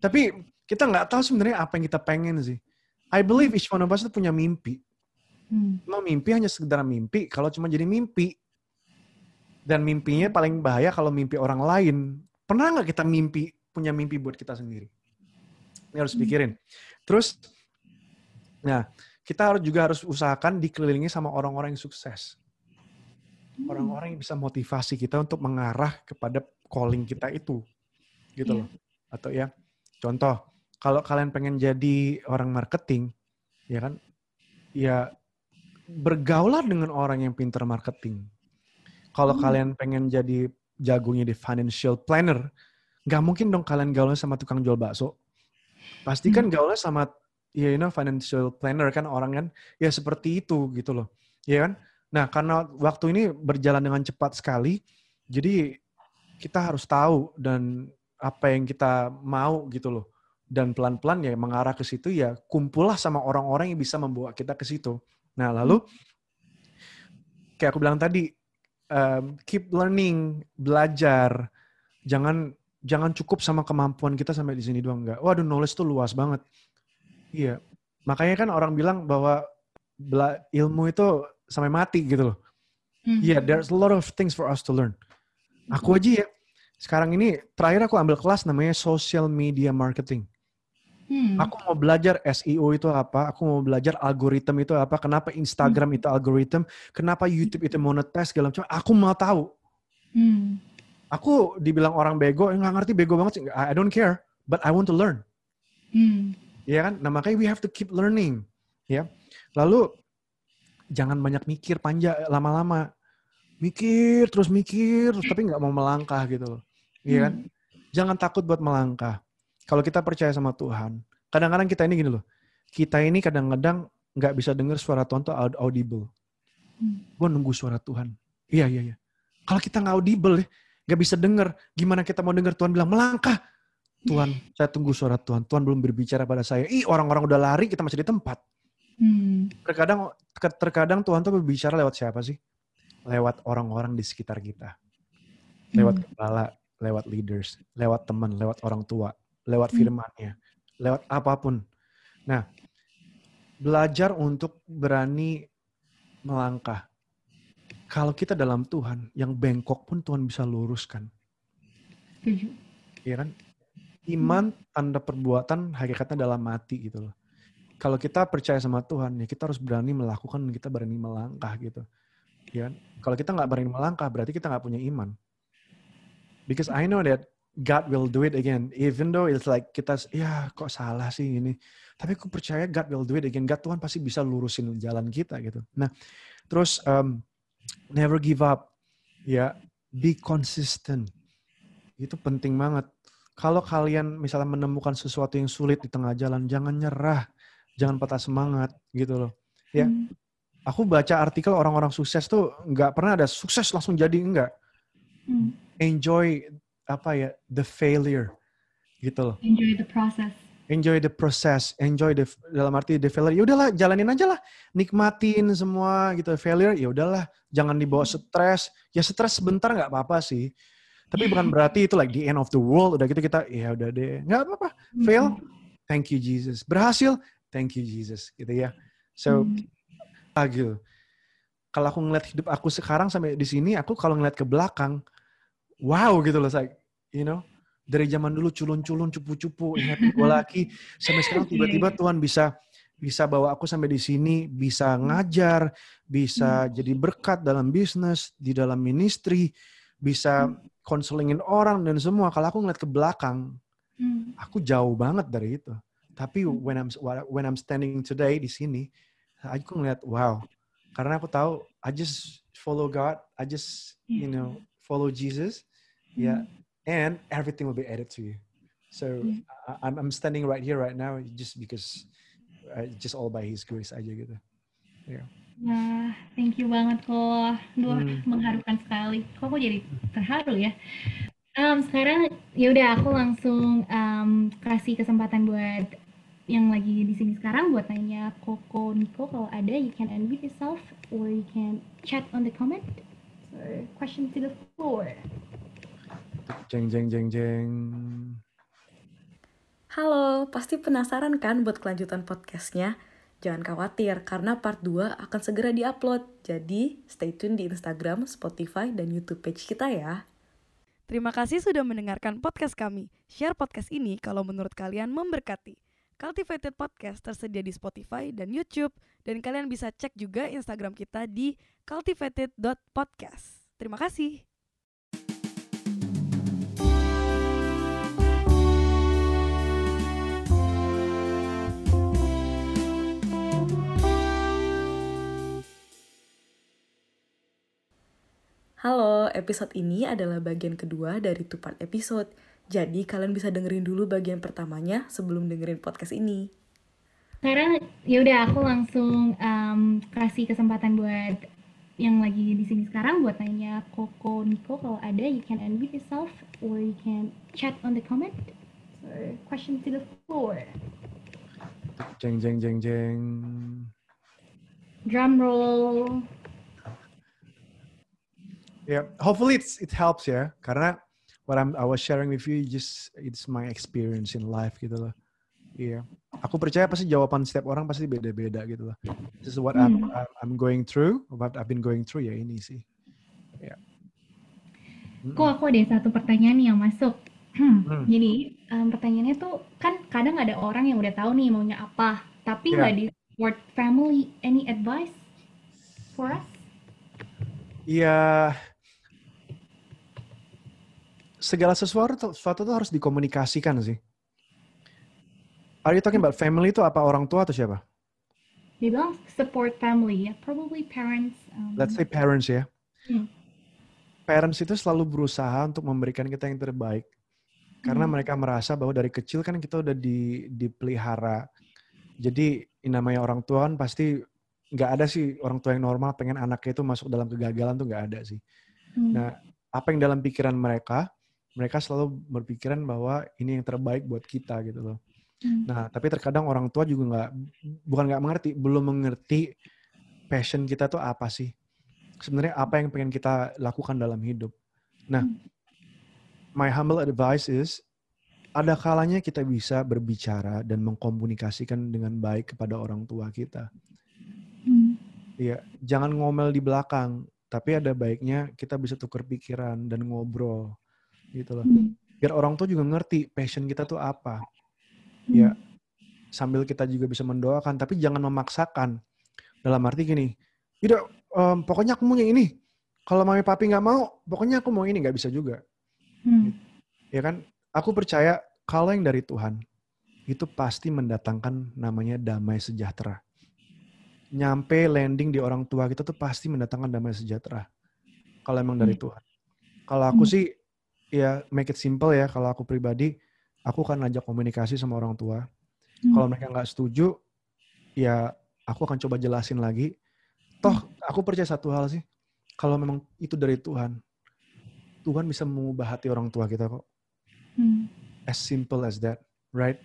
Tapi kita nggak tahu sebenarnya apa yang kita pengen sih. I believe each one of us itu punya mimpi. Hmm. Mau mimpi hanya sekedar mimpi kalau cuma jadi mimpi. Dan mimpinya paling bahaya kalau mimpi orang lain. Pernah nggak kita mimpi, punya mimpi buat kita sendiri? Ini harus hmm. pikirin. Terus, nah, kita harus juga harus usahakan dikelilingi sama orang-orang yang sukses. Hmm. Orang-orang yang bisa motivasi kita untuk mengarah kepada calling kita itu. Gitu yeah. loh. Atau ya, contoh, kalau kalian pengen jadi orang marketing, ya kan, ya bergaulah dengan orang yang pintar marketing. Kalau hmm. kalian pengen jadi jagonya di financial planner, nggak mungkin dong kalian gaulnya sama tukang jual bakso. Pasti kan hmm. gaulnya sama ya you know financial planner kan orang kan ya seperti itu gitu loh. Ya kan? Nah, karena waktu ini berjalan dengan cepat sekali, jadi kita harus tahu dan apa yang kita mau gitu loh. Dan pelan-pelan ya mengarah ke situ ya kumpullah sama orang-orang yang bisa membawa kita ke situ. Nah, lalu kayak aku bilang tadi, um, keep learning, belajar. Jangan jangan cukup sama kemampuan kita sampai di sini doang enggak. Waduh, knowledge tuh luas banget. Iya. Makanya kan orang bilang bahwa ilmu itu sampai mati gitu loh. Hmm. Iya, yeah, there's a lot of things for us to learn. Aku aja ya, sekarang ini terakhir aku ambil kelas namanya social media marketing. Hmm. Aku mau belajar SEO itu apa, aku mau belajar algoritma itu apa, kenapa Instagram hmm. itu algoritma, kenapa YouTube itu monetize segala macam. Aku mau tahu. Hmm. Aku dibilang orang bego, nggak ngerti bego banget sih. I don't care, but I want to learn. Hmm. Ya kan? Nah makanya we have to keep learning. Ya. Lalu jangan banyak mikir panjang lama-lama. Mikir terus mikir, terus, tapi nggak mau melangkah gitu loh. Iya kan? Hmm. Jangan takut buat melangkah kalau kita percaya sama Tuhan, kadang-kadang kita ini gini loh, kita ini kadang-kadang nggak bisa dengar suara Tuhan tuh audible. Hmm. Gue nunggu suara Tuhan. Iya, iya, iya. Kalau kita nggak audible ya, nggak bisa dengar, gimana kita mau dengar Tuhan bilang melangkah. Tuhan, saya tunggu suara Tuhan. Tuhan belum berbicara pada saya. Ih, orang-orang udah lari, kita masih di tempat. Hmm. Terkadang, terkadang Tuhan tuh berbicara lewat siapa sih? Lewat orang-orang di sekitar kita. Lewat hmm. kepala, lewat leaders, lewat teman, lewat orang tua, lewat hmm. firmannya, lewat apa pun. Nah, belajar untuk berani melangkah. kalau kita dalam Tuhan, yang bengkok pun Tuhan bisa luruskan. Iya kan? Iman tanda perbuatan hakikatnya dalam mati gitu loh. Kalau kita percaya sama Tuhan, ya kita harus berani melakukan dan kita berani melangkah gitu. Ya kan? Kalau kita nggak berani melangkah, berarti kita nggak punya iman. Because I know that God will do it again. Even though it's like kita, ya kok salah sih ini. Tapi aku percaya God will do it again. God Tuhan pasti bisa lurusin jalan kita gitu. Nah, terus um, never give up. Ya, be consistent. Itu penting banget. Kalau kalian misalnya menemukan sesuatu yang sulit di tengah jalan, jangan nyerah. Jangan patah semangat gitu loh. Ya, Hmm. aku baca artikel orang-orang sukses tuh nggak pernah ada sukses langsung jadi enggak. Hmm. Enjoy apa ya the failure gitu loh. Enjoy the process. Enjoy the process, enjoy the dalam arti the failure. Ya udahlah, jalanin aja lah, nikmatin semua gitu. Failure ya udahlah, jangan dibawa stres. Ya stres sebentar nggak apa-apa sih. Tapi bukan berarti itu like the end of the world. Udah gitu kita ya udah deh, nggak apa-apa. Fail, thank you Jesus. Berhasil, thank you Jesus gitu ya. So Hmm. gitu. Kalau aku ngeliat hidup aku sekarang sampai di sini, aku kalau ngeliat ke belakang, wow gitu loh, like, you know, dari zaman dulu culun-culun, cupu-cupu, happy go lucky, sampai sekarang tiba-tiba Tuhan bisa bisa bawa aku sampai di sini, bisa ngajar, bisa jadi berkat dalam bisnis, di dalam ministry, bisa konselingin orang dan semua. Kalau aku ngeliat ke belakang, Hmm. aku jauh banget dari itu. Tapi when I'm when I'm standing today di sini, aku ngeliat wow. Karena aku tahu I just follow God, I just you know follow Jesus, yeah, and everything will be added to you. So Yeah. I- I'm standing right here right now just because uh, just all by His grace aja gitu. Wah, thank you banget kok. Duh, Hmm. mengharukan sekali. Kok aku jadi terharu ya? Em, sekarang ya udah aku langsung em, kasih kesempatan buat yang lagi di sini sekarang buat nanya Koko Niko kalau ada you can unmute yourself or you can chat on the comment. So, question to the floor. Jeng jeng jeng jeng. Halo, pasti penasaran kan buat kelanjutan podcastnya? Jangan khawatir, karena part 2 akan segera diupload. Jadi, stay tune di Instagram, Spotify, dan YouTube page kita ya. Terima kasih sudah mendengarkan podcast kami. Share podcast ini kalau menurut kalian memberkati. Cultivated Podcast tersedia di Spotify dan YouTube, dan kalian bisa cek juga Instagram kita di cultivated.podcast. Terima kasih. Halo, episode ini adalah bagian kedua dari two part episode. Jadi, kalian bisa dengerin dulu bagian pertamanya sebelum dengerin podcast ini. Sekarang ya udah aku langsung em, kasih kesempatan buat yang lagi di sini sekarang buat nanya Koko Niko kalau ada you can unmute yourself or you can chat on the comment. So, question to the floor. Jeng jeng jeng jeng. Drum roll. Yeah, hopefully it's it helps ya. Karena what I'm I was sharing with you just it's my experience in life gitu loh. Iya. Aku percaya pasti jawaban setiap orang pasti beda-beda gitu loh. This is what I'm Hmm. I'm- I'm going through, what I've been going through ya ini sih. Ya. Kok aku ada satu pertanyaan nih yang masuk. Hmm. Jadi em, pertanyaannya tuh kan kadang ada orang yang udah tahu nih maunya apa, tapi Iya. nggak di support family. Any advice for us? Iya. Segala sesuatu sesuatu tuh harus dikomunikasikan sih. Are you talking about family itu apa orang tua atau siapa? Dia bilang support family, ya probably parents. um, Let's say parents ya. Hmm. Parents itu selalu berusaha untuk memberikan kita yang terbaik. Karena Hmm. mereka merasa bahwa dari kecil kan kita udah di, dipelihara. Jadi namanya orang tua kan pasti nggak ada sih orang tua yang normal pengen anaknya itu masuk dalam kegagalan tuh nggak ada sih. Hmm. Nah, apa yang dalam pikiran mereka, mereka selalu berpikiran bahwa ini yang terbaik buat kita gitu loh. Hmm. Nah, tapi terkadang orang tua juga nggak, bukan nggak mengerti, belum mengerti passion kita tuh apa sih. Sebenarnya apa yang pengen kita lakukan dalam hidup. Nah, my humble advice is, ada kalanya kita bisa berbicara dan mengkomunikasikan dengan baik kepada orang tua kita. Hmm. Iya, jangan ngomel di belakang, Tapi ada baiknya kita bisa tukar pikiran dan ngobrol gitu loh. Hmm. Biar orang tua juga ngerti passion kita tuh apa. Hmm. Ya, sambil kita juga bisa mendoakan, tapi jangan memaksakan. Dalam arti gini, tidak, em, pokoknya aku mau yang ini. Kalau mami papi nggak mau, pokoknya aku mau ini nggak bisa juga. Hmm. Ya kan? Aku percaya kalau yang dari Tuhan itu pasti mendatangkan namanya damai sejahtera. Nyampe landing di orang tua kita tuh pasti mendatangkan damai sejahtera. Kalau emang dari Hmm. Tuhan. Kalau aku Hmm. sih ya make it simple ya. Kalau aku pribadi, aku akan ajak komunikasi sama orang tua. Hmm. Kalau mereka nggak setuju, ya aku akan coba jelasin lagi. Toh aku percaya satu hal sih, kalau memang itu dari Tuhan, Tuhan bisa mengubah hati orang tua kita kok. Hmm. As simple as that, right?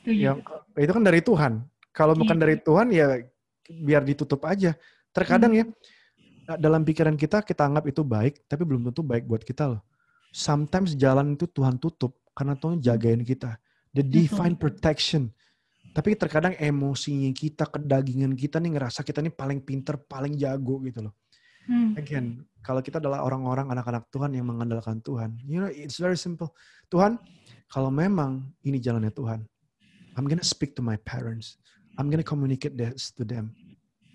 Setuju. Yang itu kan dari Tuhan. Kalau bukan Iya. dari Tuhan ya biar ditutup aja. Terkadang Hmm. ya dalam pikiran kita kita anggap itu baik, tapi belum tentu baik buat kita loh. Sometimes jalan itu Tuhan tutup karena Tuhan jagain kita. The divine protection. Tapi terkadang emosinya kita, kedagingan kita nih ngerasa kita nih paling pinter, paling jago gitu loh. Hmm. Again, kalau kita adalah orang-orang anak-anak Tuhan yang mengandalkan Tuhan, you know, it's very simple. Tuhan, kalau memang ini jalannya Tuhan, I'm gonna speak to my parents. I'm gonna communicate this to them.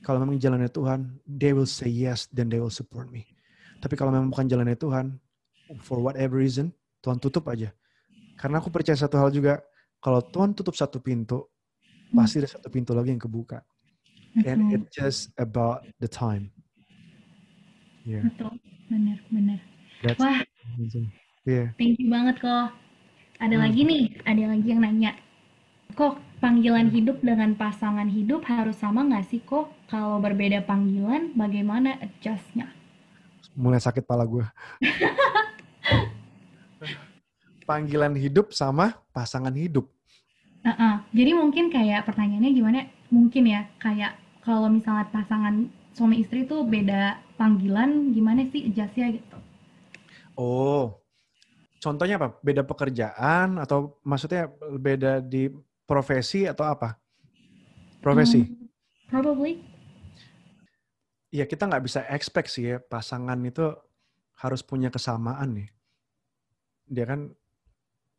Kalau memang jalannya Tuhan, they will say yes, then they will support me. Tapi kalau memang bukan jalannya Tuhan, for whatever reason, Tuhan tutup aja. Karena aku percaya satu hal juga, kalau Tuhan tutup satu pintu, Hmm. pasti ada satu pintu lagi yang kebuka. And it's just about the time. Yeah, Betul. Benar, benar. Wah, amazing. Yeah. thank you banget kok. Ada Hmm. lagi nih, ada lagi yang nanya. Kok panggilan hidup dengan pasangan hidup harus sama nggak sih kok? Kalau berbeda panggilan, bagaimana adjustnya? mulai sakit pala gue. Panggilan hidup sama pasangan hidup. Heeh. Jadi mungkin kayak pertanyaannya gimana? Mungkin ya kayak kalau misalnya pasangan suami istri tuh beda panggilan, gimana sih adjustnya gitu? Oh, contohnya apa? Beda pekerjaan atau maksudnya beda di profesi atau apa? Profesi. Hmm, probably. Ya kita nggak bisa expect sih ya pasangan itu harus punya kesamaan nih. Dia kan,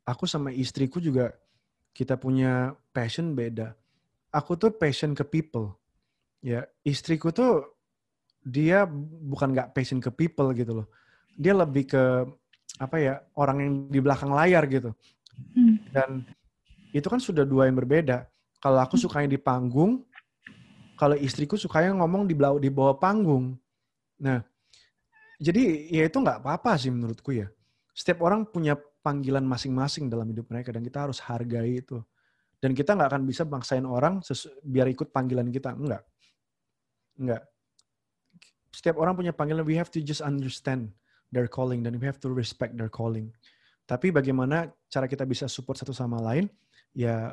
aku sama istriku juga kita punya passion beda. Aku tuh passion ke people. Ya, istriku tuh dia bukan nggak passion ke people gitu loh. Dia lebih ke apa ya orang yang di belakang layar gitu. Hmm. Dan itu kan sudah dua yang berbeda. Kalau aku sukanya di panggung, kalau istriku sukanya ngomong di bawah di bawah panggung. Nah, jadi ya itu nggak apa-apa sih menurutku ya. Setiap orang punya panggilan masing-masing dalam hidup mereka dan kita harus hargai itu. Dan kita nggak akan bisa bangsain orang biar ikut panggilan kita. Enggak. Enggak. Setiap orang punya panggilan, we have to just understand their calling dan we have to respect their calling. Tapi bagaimana cara kita bisa support satu sama lain? Ya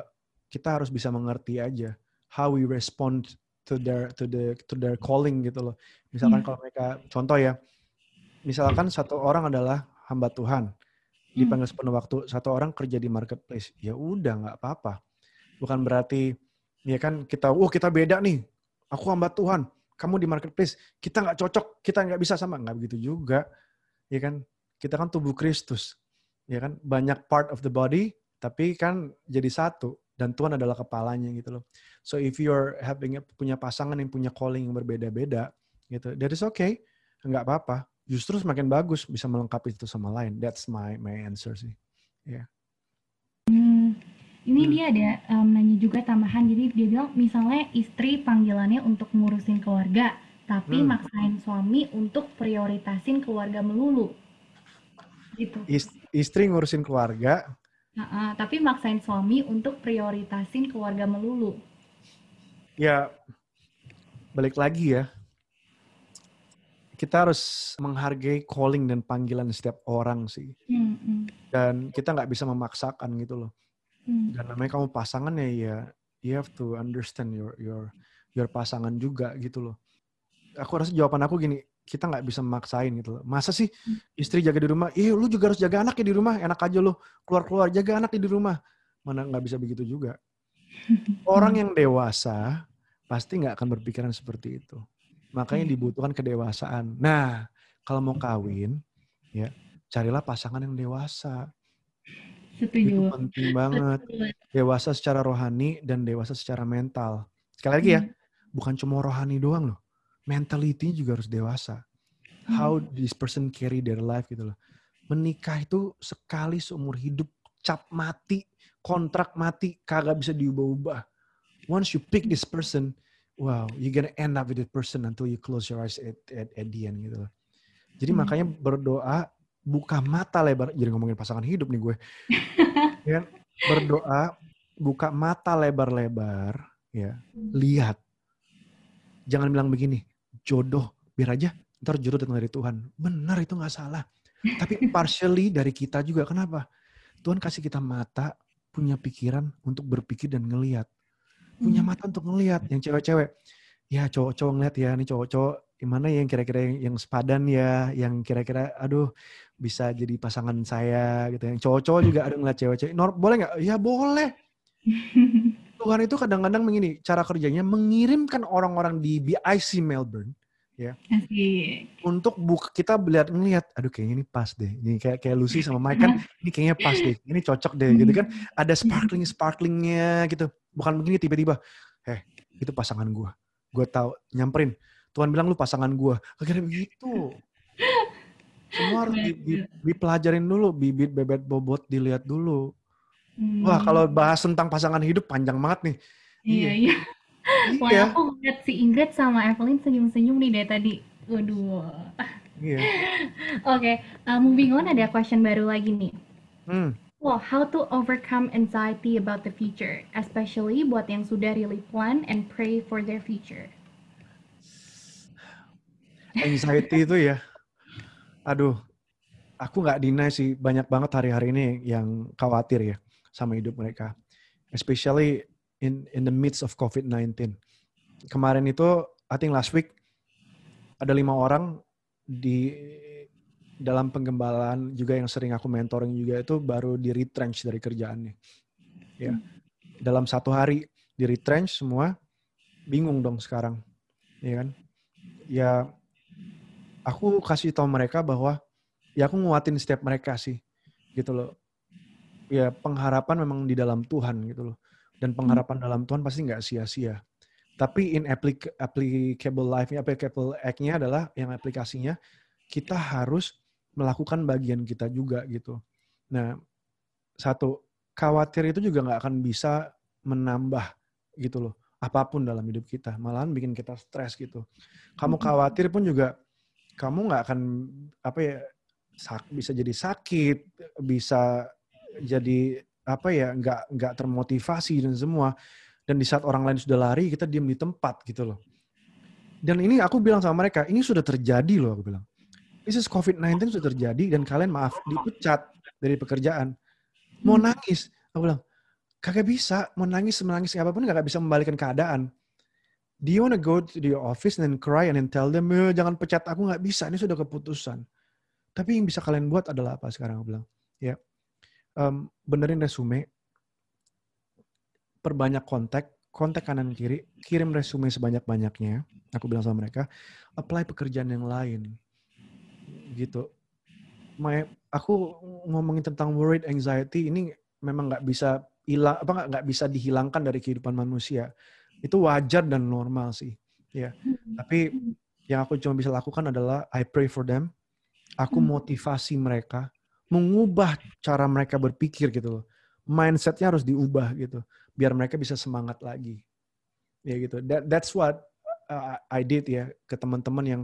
kita harus bisa mengerti aja how we respond to their to the to their calling gitu loh. Misalkan Iya. kalau mereka contoh ya, misalkan satu orang adalah hamba Tuhan. Dipanggil sepenuh waktu, satu orang kerja di marketplace, ya udah nggak apa-apa. Bukan berarti ya kan kita, oh kita beda nih, aku hamba Tuhan, kamu di marketplace, kita nggak cocok, kita nggak bisa sama, nggak begitu juga, ya kan? Kita kan tubuh Kristus, ya kan? Banyak part of the body, tapi kan jadi satu. Dan Tuhan adalah kepalanya gitu loh. So if you're having punya pasangan yang punya calling yang berbeda-beda, gitu, that is okay, nggak apa-apa. Justru semakin bagus bisa melengkapi itu sama lain. That's my my answer sih. Hmm, ini Hmm. dia ada em, nanya juga tambahan. Jadi dia bilang misalnya istri panggilannya untuk ngurusin keluarga, tapi Hmm. maksain suami untuk prioritasin keluarga melulu. Gitu. Is- istri ngurusin keluarga, Nah, tapi maksain suami untuk prioritasin keluarga melulu. ya balik lagi ya. Kita harus menghargai calling dan panggilan setiap orang sih. Hmm, hmm, Dan kita nggak bisa memaksakan gitu loh. hmm. Dan namanya kamu pasangan ya, ya you have to understand your your your pasangan juga gitu loh. Aku rasa jawaban aku gini, kita nggak bisa memaksain gitu loh. Masa sih istri jaga di rumah, iya lu juga harus jaga anak ya di rumah, enak aja lu keluar-keluar jaga anak di rumah. Mana nggak bisa begitu juga. Orang yang dewasa pasti nggak akan berpikiran seperti itu. Makanya Hmm. dibutuhkan kedewasaan. Nah, kalau mau kawin, ya carilah pasangan yang dewasa. Itu Setuju. penting banget. Dewasa secara rohani dan dewasa secara mental. Sekali lagi ya, Hmm. bukan cuma rohani doang loh. Mentality juga harus dewasa. How this person carry their life gitu loh. Menikah itu sekali seumur hidup, cap mati, kontrak mati, kagak bisa diubah-ubah. Once you pick this person, wow, you gonna end up with that person until you close your eyes at, at, at the end gitu loh. Jadi Hmm. makanya berdoa, buka mata lebar, jadi ngomongin pasangan hidup nih gue. ya? Berdoa, buka mata lebar-lebar, ya, lihat. Jangan bilang begini, jodoh, biar aja ntar jodoh datang dari Tuhan. Benar itu nggak salah. Tapi partially dari kita juga. Kenapa? Tuhan kasih kita mata, punya pikiran untuk berpikir dan ngelihat. Punya Hmm. mata untuk ngelihat. Yang cewek-cewek, ya cowok-cowok ngeliat ya, nih cowok-cowok gimana ya yang kira-kira yang, yang sepadan ya, yang kira-kira aduh bisa jadi pasangan saya gitu. Yang cowok-cowok juga ada ngeliat cewek-cewek. Nor, boleh nggak? Ya boleh. Tuhan itu kadang-kadang begini, cara kerjanya mengirimkan orang-orang di BIC Melbourne Asik. untuk buka kita lihat ngelihat aduh kayaknya ini pas deh. Ini kayak kayak Lucy sama Mike kan ini kayaknya pas deh ini cocok deh gitu kan. Ada sparkling sparklingnya gitu. Bukan begini tiba-tiba eh itu pasangan gua. Gua tahu nyamperin. Tuhan bilang lu pasangan gua. Akhirnya begitu. Semua harus di, di- dipelajarin dulu bibit bebet bobot dilihat dulu. Hmm. wah kalau bahas tentang pasangan hidup panjang banget nih. Iya, iya. Wah, iya aku ngeliat si Ingrid sama Evelyn senyum-senyum nih dari tadi. Waduh. iya Oke, uh, moving on ada question baru lagi nih. hmm. Well, how to overcome anxiety about the future, especially buat yang sudah really plan and pray for their future. anxiety itu ya, aduh, aku nggak deny sih banyak banget hari-hari ini yang khawatir ya sama hidup mereka, especially in in the midst of COVID-19. Kemarin itu, I think last week ada lima orang di dalam penggembalaan juga yang sering aku mentoring juga itu baru di retrench dari kerjaannya. Ya, dalam satu hari di retrench semua, bingung dong sekarang, ya kan? Ya aku kasih tahu mereka bahwa ya aku nguatin setiap mereka sih gitu loh ya pengharapan memang di dalam Tuhan gitu loh dan pengharapan dalam Tuhan pasti nggak sia-sia. Tapi in applic- applicable life applicable act-nya adalah yang aplikasinya kita harus melakukan bagian kita juga gitu. Nah satu khawatir itu juga nggak akan bisa menambah gitu loh apa pun dalam hidup kita. Malahan bikin kita stres gitu. Kamu khawatir pun juga kamu nggak akan apa ya sak, bisa jadi sakit bisa jadi apa ya nggak nggak termotivasi dan semua. Dan di saat orang lain sudah lari kita diam di tempat gitu loh. Dan ini aku bilang sama mereka ini sudah terjadi loh aku bilang. This is COVID-19 sudah terjadi dan kalian maaf dipecat dari pekerjaan. Mau nangis aku bilang. Kagak bisa mau nangis menangis apa pun kagak bisa membalikan keadaan. Do you wanna go to your office and then cry and then tell them "Eh, jangan pecat aku nggak bisa ini sudah keputusan. Tapi yang bisa kalian buat adalah apa sekarang? aku bilang. Ya em, benerin resume. Perbanyak kontak kontak kanan kiri kirim resume sebanyak banyaknya aku bilang sama mereka. Apply pekerjaan yang lain. Gitu. My, aku ngomongin tentang worried anxiety ini memang nggak bisa hilang apa nggak bisa dihilangkan dari kehidupan manusia. Itu wajar dan normal sih ya. Tapi yang aku cuma bisa lakukan adalah I pray for them. Aku Hmm. motivasi mereka mengubah cara mereka berpikir gitu loh. Mindsetnya harus diubah gitu biar mereka bisa semangat lagi. Ya gitu. That, that's what uh, I did ya ke teman-teman yang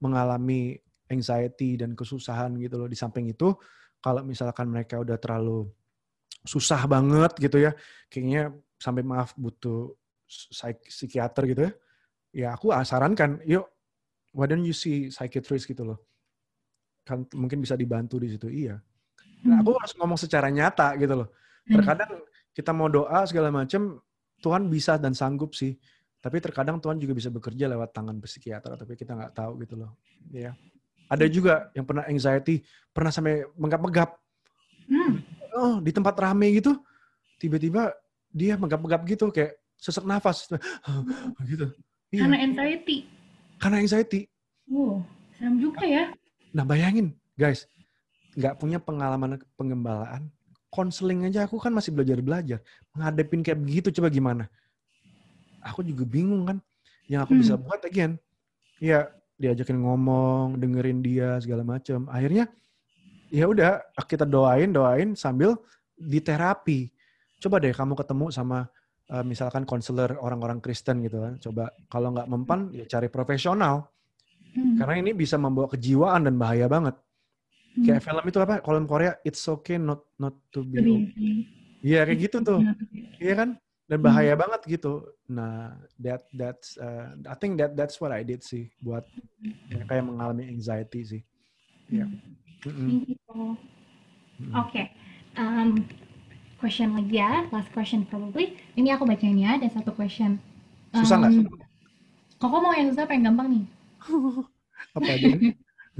mengalami anxiety dan kesusahan gitu loh. Di samping itu kalau misalkan mereka udah terlalu susah banget gitu ya kayaknya sampai maaf butuh psik- psikiater gitu ya ya aku sarankan yuk why don't you see psychiatrist? gitu loh. Kan mungkin bisa dibantu di situ. Iya nah, aku harus ngomong secara nyata gitu loh. Terkadang kita mau doa segala macam Tuhan bisa dan sanggup sih. Tapi terkadang Tuhan juga bisa bekerja lewat tangan psikiater tapi kita nggak tahu gitu loh. Ya ada juga yang pernah anxiety pernah sampai menggap-menggap Hmm. oh di tempat rame gitu tiba-tiba dia menggap-menggap gitu kayak sesak nafas. Gitu. Iya. Karena anxiety. Karena anxiety. Wow, serem juga ya. Nah bayangin guys, nggak punya pengalaman pengembalaan, konseling aja aku kan masih belajar-belajar. Ngadepin kayak begitu coba gimana? Aku juga bingung kan. Yang aku bisa Hmm. buat again, ya diajakin ngomong, dengerin dia segala macam. Akhirnya ya udah kita doain doain sambil di terapi. Coba deh kamu ketemu sama eh, misalkan konselor orang-orang Kristen gitu kan. Coba kalau nggak mempan ya cari profesional. Hmm. Karena ini bisa membawa kejiwaan dan bahaya banget. Hmm. Kayak film itu apa? Film Korea It's Okay Not Not to Be Okay. Iya kayak gitu tuh. Iya kan? Dan bahaya banget gitu. Nah, that that's uh, I think that that's what I did sih buat mereka yang mengalami anxiety sih. Iya. Mm-mm. Thank you. Mm-mm. Oke. Um, question lagi ya, last question probably. Ini aku bacain ya, ada satu question. Susah nggak? Um, Koko mau yang susah yang gampang nih? Apa aja?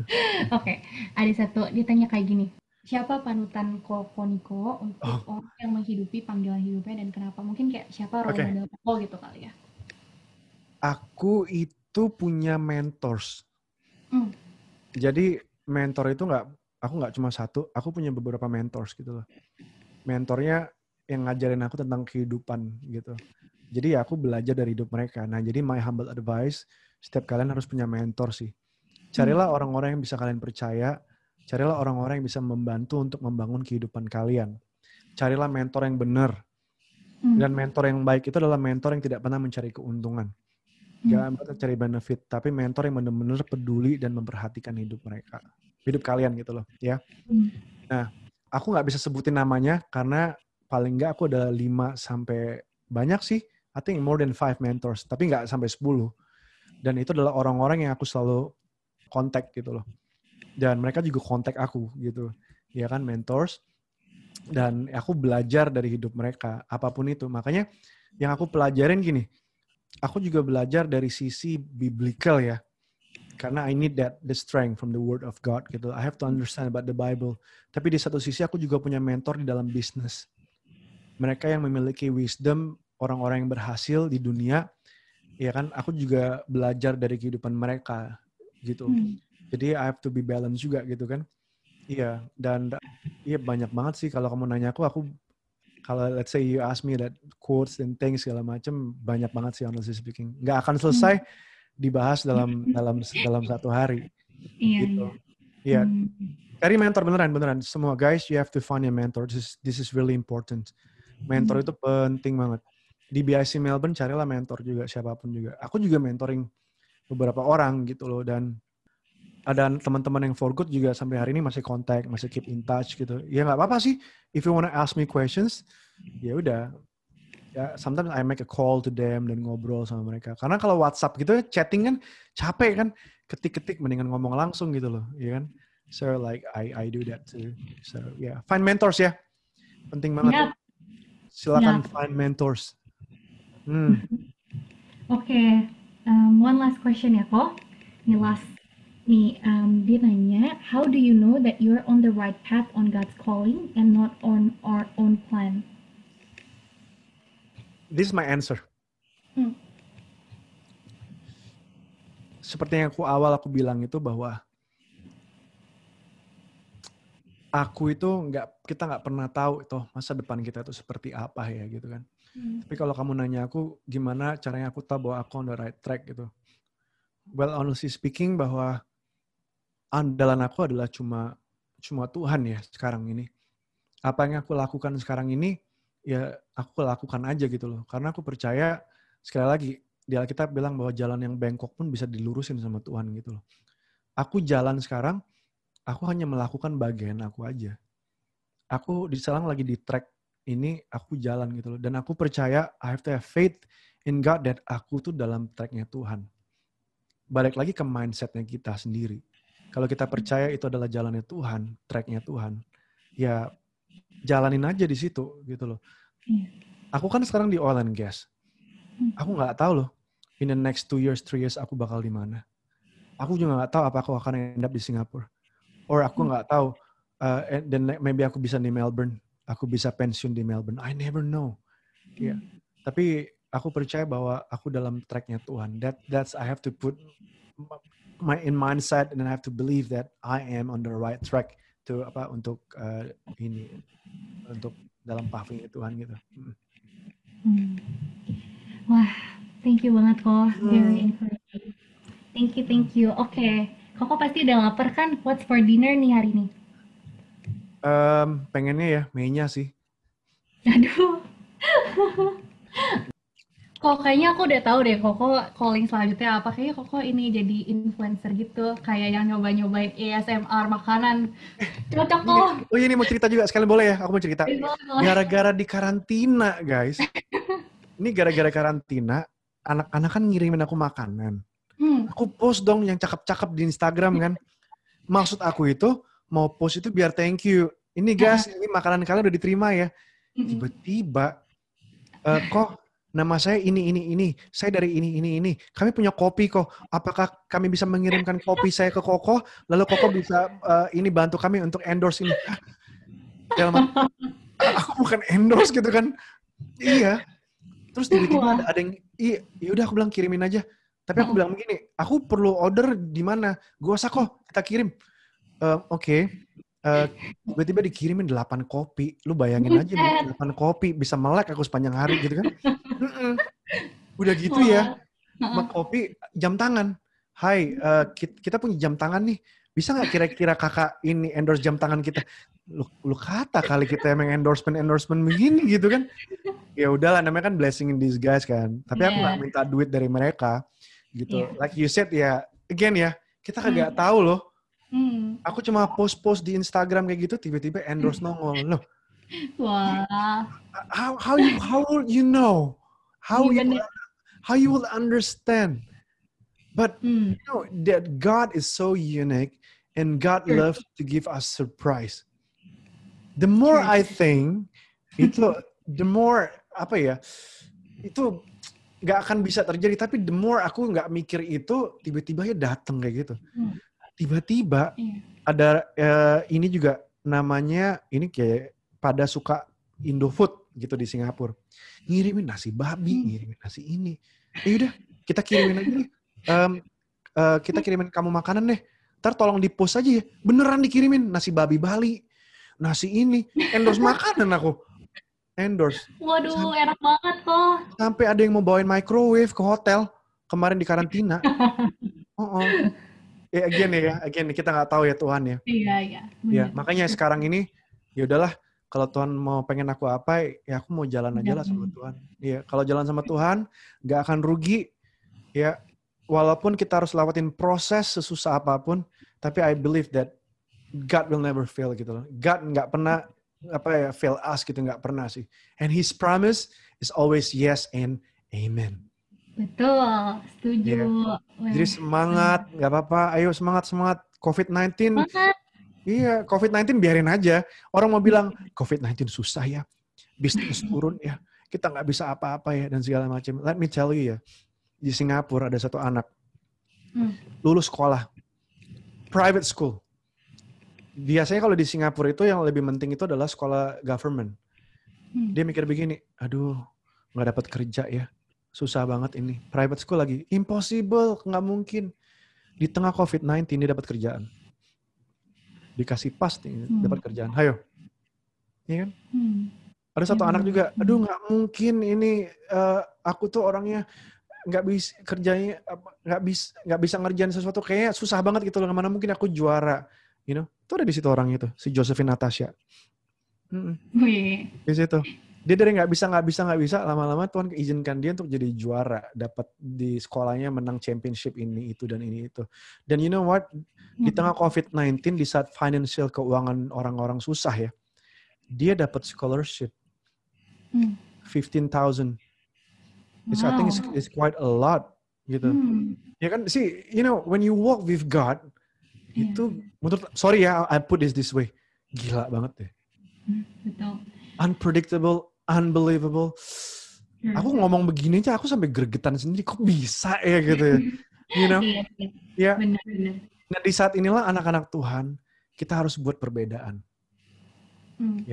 Oke, ada satu ditanya kayak gini. Siapa panutan Koko Niko untuk Oh. orang yang menghidupi panggilan hidupnya dan kenapa? Mungkin kayak siapa role Oke. model gitu kali ya. Aku itu punya mentors. Hmm. Jadi mentor itu nggak, aku nggak cuma satu, aku punya beberapa mentors gitu loh. Mentornya yang ngajarin aku tentang kehidupan gitu. Jadi ya aku belajar dari hidup mereka. Nah jadi my humble advice, setiap kalian harus punya mentor sih. Carilah orang-orang yang bisa kalian percaya, carilah orang-orang yang bisa membantu untuk membangun kehidupan kalian. Carilah mentor yang benar. Hmm. Dan mentor yang baik itu adalah mentor yang tidak pernah mencari keuntungan. Gak pernah cari benefit, tapi mentor yang benar-benar peduli dan memperhatikan hidup mereka. Hidup kalian gitu loh, ya. Hmm. Nah, aku nggak bisa sebutin namanya karena paling nggak aku ada 5 sampai banyak sih. I think more than five mentors, tapi nggak sampai 10. Dan itu adalah orang-orang yang aku selalu kontak gitu loh. Dan mereka juga kontak aku gitu. Ya kan, mentors. Dan aku belajar dari hidup mereka, apa pun itu. Makanya yang aku pelajarin gini, aku juga belajar dari sisi biblical ya. Karena I need that the strength from the word of God gitu. I have to understand about the Bible. Tapi di satu sisi aku juga punya mentor di dalam bisnis. Mereka yang memiliki wisdom, orang-orang yang berhasil di dunia, ya kan aku juga belajar dari kehidupan mereka gitu. Hmm. Jadi I have to be balanced juga gitu kan. Iya, dan iya banyak banget sih kalau kamu nanya aku, aku kalau let's say you ask me that quotes and things segala macam banyak banget sih honestly speaking. Nggak akan selesai dibahas dalam dalam dalam satu hari Iya, gitu. iya. Iya, Hmm. cari mentor beneran beneran. Semua guys, you have to find a mentor. This is this is really important. Mentor itu penting banget. Di BIC Melbourne carilah mentor juga siapa pun juga. Aku juga mentoring beberapa orang gitu loh dan ada teman-teman yang for good juga sampai hari ini masih kontak, masih keep in touch gitu. Ya nggak apa-apa sih. If you wanna ask me questions, ya udah. Ya, sometimes I make a call to them dan ngobrol sama mereka. Karena kalau WhatsApp gitu chatting kan capek kan. Ketik-ketik mendingan ngomong langsung gitu loh, ya kan? So like I I do that too. So yeah, find mentors ya. Penting banget. Yap. Silakan Yap. find mentors. Hmm. Oke, um, one last question ya kok. Ini last nih um, dia nanya, how do you know that you're on the right path on God's calling and not on our own plan? This is my answer. Hmm. Seperti yang aku awal aku bilang itu bahwa aku itu nggak kita nggak pernah tahu itu masa depan kita itu seperti apa ya gitu kan. Hmm. Tapi kalau kamu nanya aku gimana caranya aku tahu bahwa aku on the right track gitu. Well honestly speaking bahwa andalan aku adalah cuma cuma Tuhan ya sekarang ini. Apa yang aku lakukan sekarang ini ya aku lakukan aja gitu loh. Karena aku percaya sekali lagi di Alkitab bilang bahwa jalan yang bengkok pun bisa dilurusin sama Tuhan gitu loh. Aku jalan sekarang, aku hanya melakukan bagian aku aja. Aku di sekarang lagi di track ini aku jalan gitu loh. Dan aku percaya I have to have faith in God that aku tuh dalam tracknya Tuhan. Balik lagi ke mindsetnya kita sendiri. Kalau kita percaya itu adalah jalannya Tuhan, tracknya Tuhan, ya jalanin aja di situ gitu loh. Iya. Aku kan sekarang di oil and gas. Hmm. Aku nggak tahu loh, in the next two years, three years aku bakal di mana. Aku juga nggak tahu apa aku akan end up di Singapura. Or aku nggak tahu, uh, and then maybe aku bisa di Melbourne. Aku bisa pensiun di Melbourne. I never know. Iya. Tapi aku percaya bahwa aku dalam tracknya Tuhan. That that's I have to put my in mindset and I have to believe that I am on the right track to apa untuk uh, ini untuk dalam pathway Tuhan gitu. Hmm. Hmm. Wah, thank you banget kok. Very. Thank you, thank you. Oke, Koko pasti udah lapar kan? What's for dinner nih hari ini? Um, pengennya ya Mei-nya sih. Aduh. Kok kayaknya aku udah tahu deh Koko calling selanjutnya apa. Kayaknya Koko ini jadi influencer gitu. Kayak yang nyoba-nyobain ASMR makanan. Cocok kok. Oh iya, ini mau cerita juga sekali boleh ya? Aku mau cerita. Gara-gara di karantina guys. Ini gara-gara karantina, anak-anak kan ngirimin aku makanan. Hmm. Aku post dong yang cakep-cakep di Instagram kan. Maksud aku itu mau post itu biar thank you. Ini guys, ini makanan kalian udah diterima ya. Tiba-tiba, eh, kok nama saya ini, ini, ini. Saya dari ini, ini, ini. Kami punya kopi kok. Apakah kami bisa mengirimkan kopi saya ke Koko? Lalu Koko bisa eh, ini bantu kami untuk endorse ini. Dalam hati, aku bukan endorse gitu kan. Iya. Terus tiba-tiba ada, ada yang, iya, yaudah aku bilang kirimin aja. Tapi aku bilang begini, aku perlu order di mana? Gua usah kok, kita kirim. Eh, Oke, Eh, tiba-tiba dikirimin 8 kopi. Lu bayangin aja nih, 8 kopi bisa melek aku sepanjang hari gitu kan. Udah gitu ya, sama kopi jam tangan. Hai, kit- kita punya jam tangan nih. Bisa nggak kira-kira kakak ini endorse jam tangan kita? Lu, lu kata kali kita emang endorsement endorsement begini gitu kan? Ya udahlah, namanya kan blessing in disguise kan. Tapi aku Iya. nggak minta duit dari mereka gitu. Iya. Like you said ya, again ya, kita kagak tahu loh. Hmm. Aku cuma post-post di Instagram kayak gitu, tiba-tiba endorse nongol. Loh, Wah. how how you how will you know? How Iya, you how you will understand? But Hmm. you know that God is so unique and God Sure. loves to give us surprise. The more Sure. I think itu the more apa ya itu nggak akan bisa terjadi tapi the more aku nggak mikir itu tiba-tiba ya datang kayak gitu Hmm. Tiba-tiba Iya. ada eh, ini juga namanya ini kayak pada suka Indofood gitu di Singapura. Ngirimin nasi babi Hmm. ngirimin nasi ini. Ya udah kita kirimin aja nih. Em, eh, kita kirimin kamu makanan deh. Ntar tolong di post aja ya. Beneran dikirimin nasi babi Bali nasi ini. Endorse makanan aku. Endorse. Waduh, enak banget kok. sampai ada yang mau bawain microwave ke hotel kemarin di karantina. Oh, oh. Ya again ya again kita nggak tahu ya Tuhan ya Iya, iya. Ya, bener. makanya sekarang ini ya udahlah kalau Tuhan mau pengen aku apa ya aku mau jalan aja lah sama. Tuhan. Iya, kalau jalan sama Tuhan nggak akan rugi. Ya, walaupun kita harus lewatin proses sesusah apa pun, tapi I believe that God will never fail gitu loh. God nggak pernah apa ya fail us gitu nggak pernah sih. And His promise is always yes and amen. Betul, setuju. Iya. Wah, Jadi semangat, nggak apa-apa. Ayo semangat semangat. COVID-19 Semangat. Iya, COVID-19 biarin aja. Orang mau bilang, COVID-19 susah ya. Bisnis turun ya. Kita nggak bisa apa-apa ya, dan segala macam. Let me tell you ya. Di Singapura ada satu anak. Hmm. Lulus sekolah. Private school. Biasanya kalau di Singapura itu yang lebih penting itu adalah sekolah government. Hmm. Dia mikir begini, aduh nggak dapat kerja ya. Susah banget ini. Private school lagi. Impossible, nggak mungkin. Di tengah COVID-19 dia dapat kerjaan dikasih pas nih Hmm. dapat kerjaan. Hayo. Iya kan? Hmm. Ada satu Iya anak juga, aduh nggak mungkin ini eh, aku tuh orangnya nggak bisa kerjanya nggak bisa nggak bisa ngerjain sesuatu kayaknya susah banget gitu loh. Mana mungkin aku juara, you know? Itu ada di situ orang itu, si Josephine Natasha. Wih. di situ. Dia dari nggak bisa nggak bisa nggak bisa lama-lama Tuhan izinkan dia untuk jadi juara, dapat di sekolahnya menang championship ini itu dan ini itu. Dan you know what? Di Hmm. tengah COVID-19 di saat financial keuangan orang-orang susah ya, dia dapat scholarship Hmm. 15,000. It's, I think it's, Wow. it's quite a lot gitu. Hmm. Ya kan, see, you know, when you walk with God, Iya. itu menurut sorry ya, I put this this way, gila banget deh, Hmm, Betul. unpredictable, unbelievable. Hmm. Aku ngomong begini aja, aku sampai gregetan sendiri, kok bisa ya gitu ya, you know? Iya, iya. Ya, Benar-benar. nah di saat inilah anak-anak Tuhan, kita harus buat perbedaan. Hmm.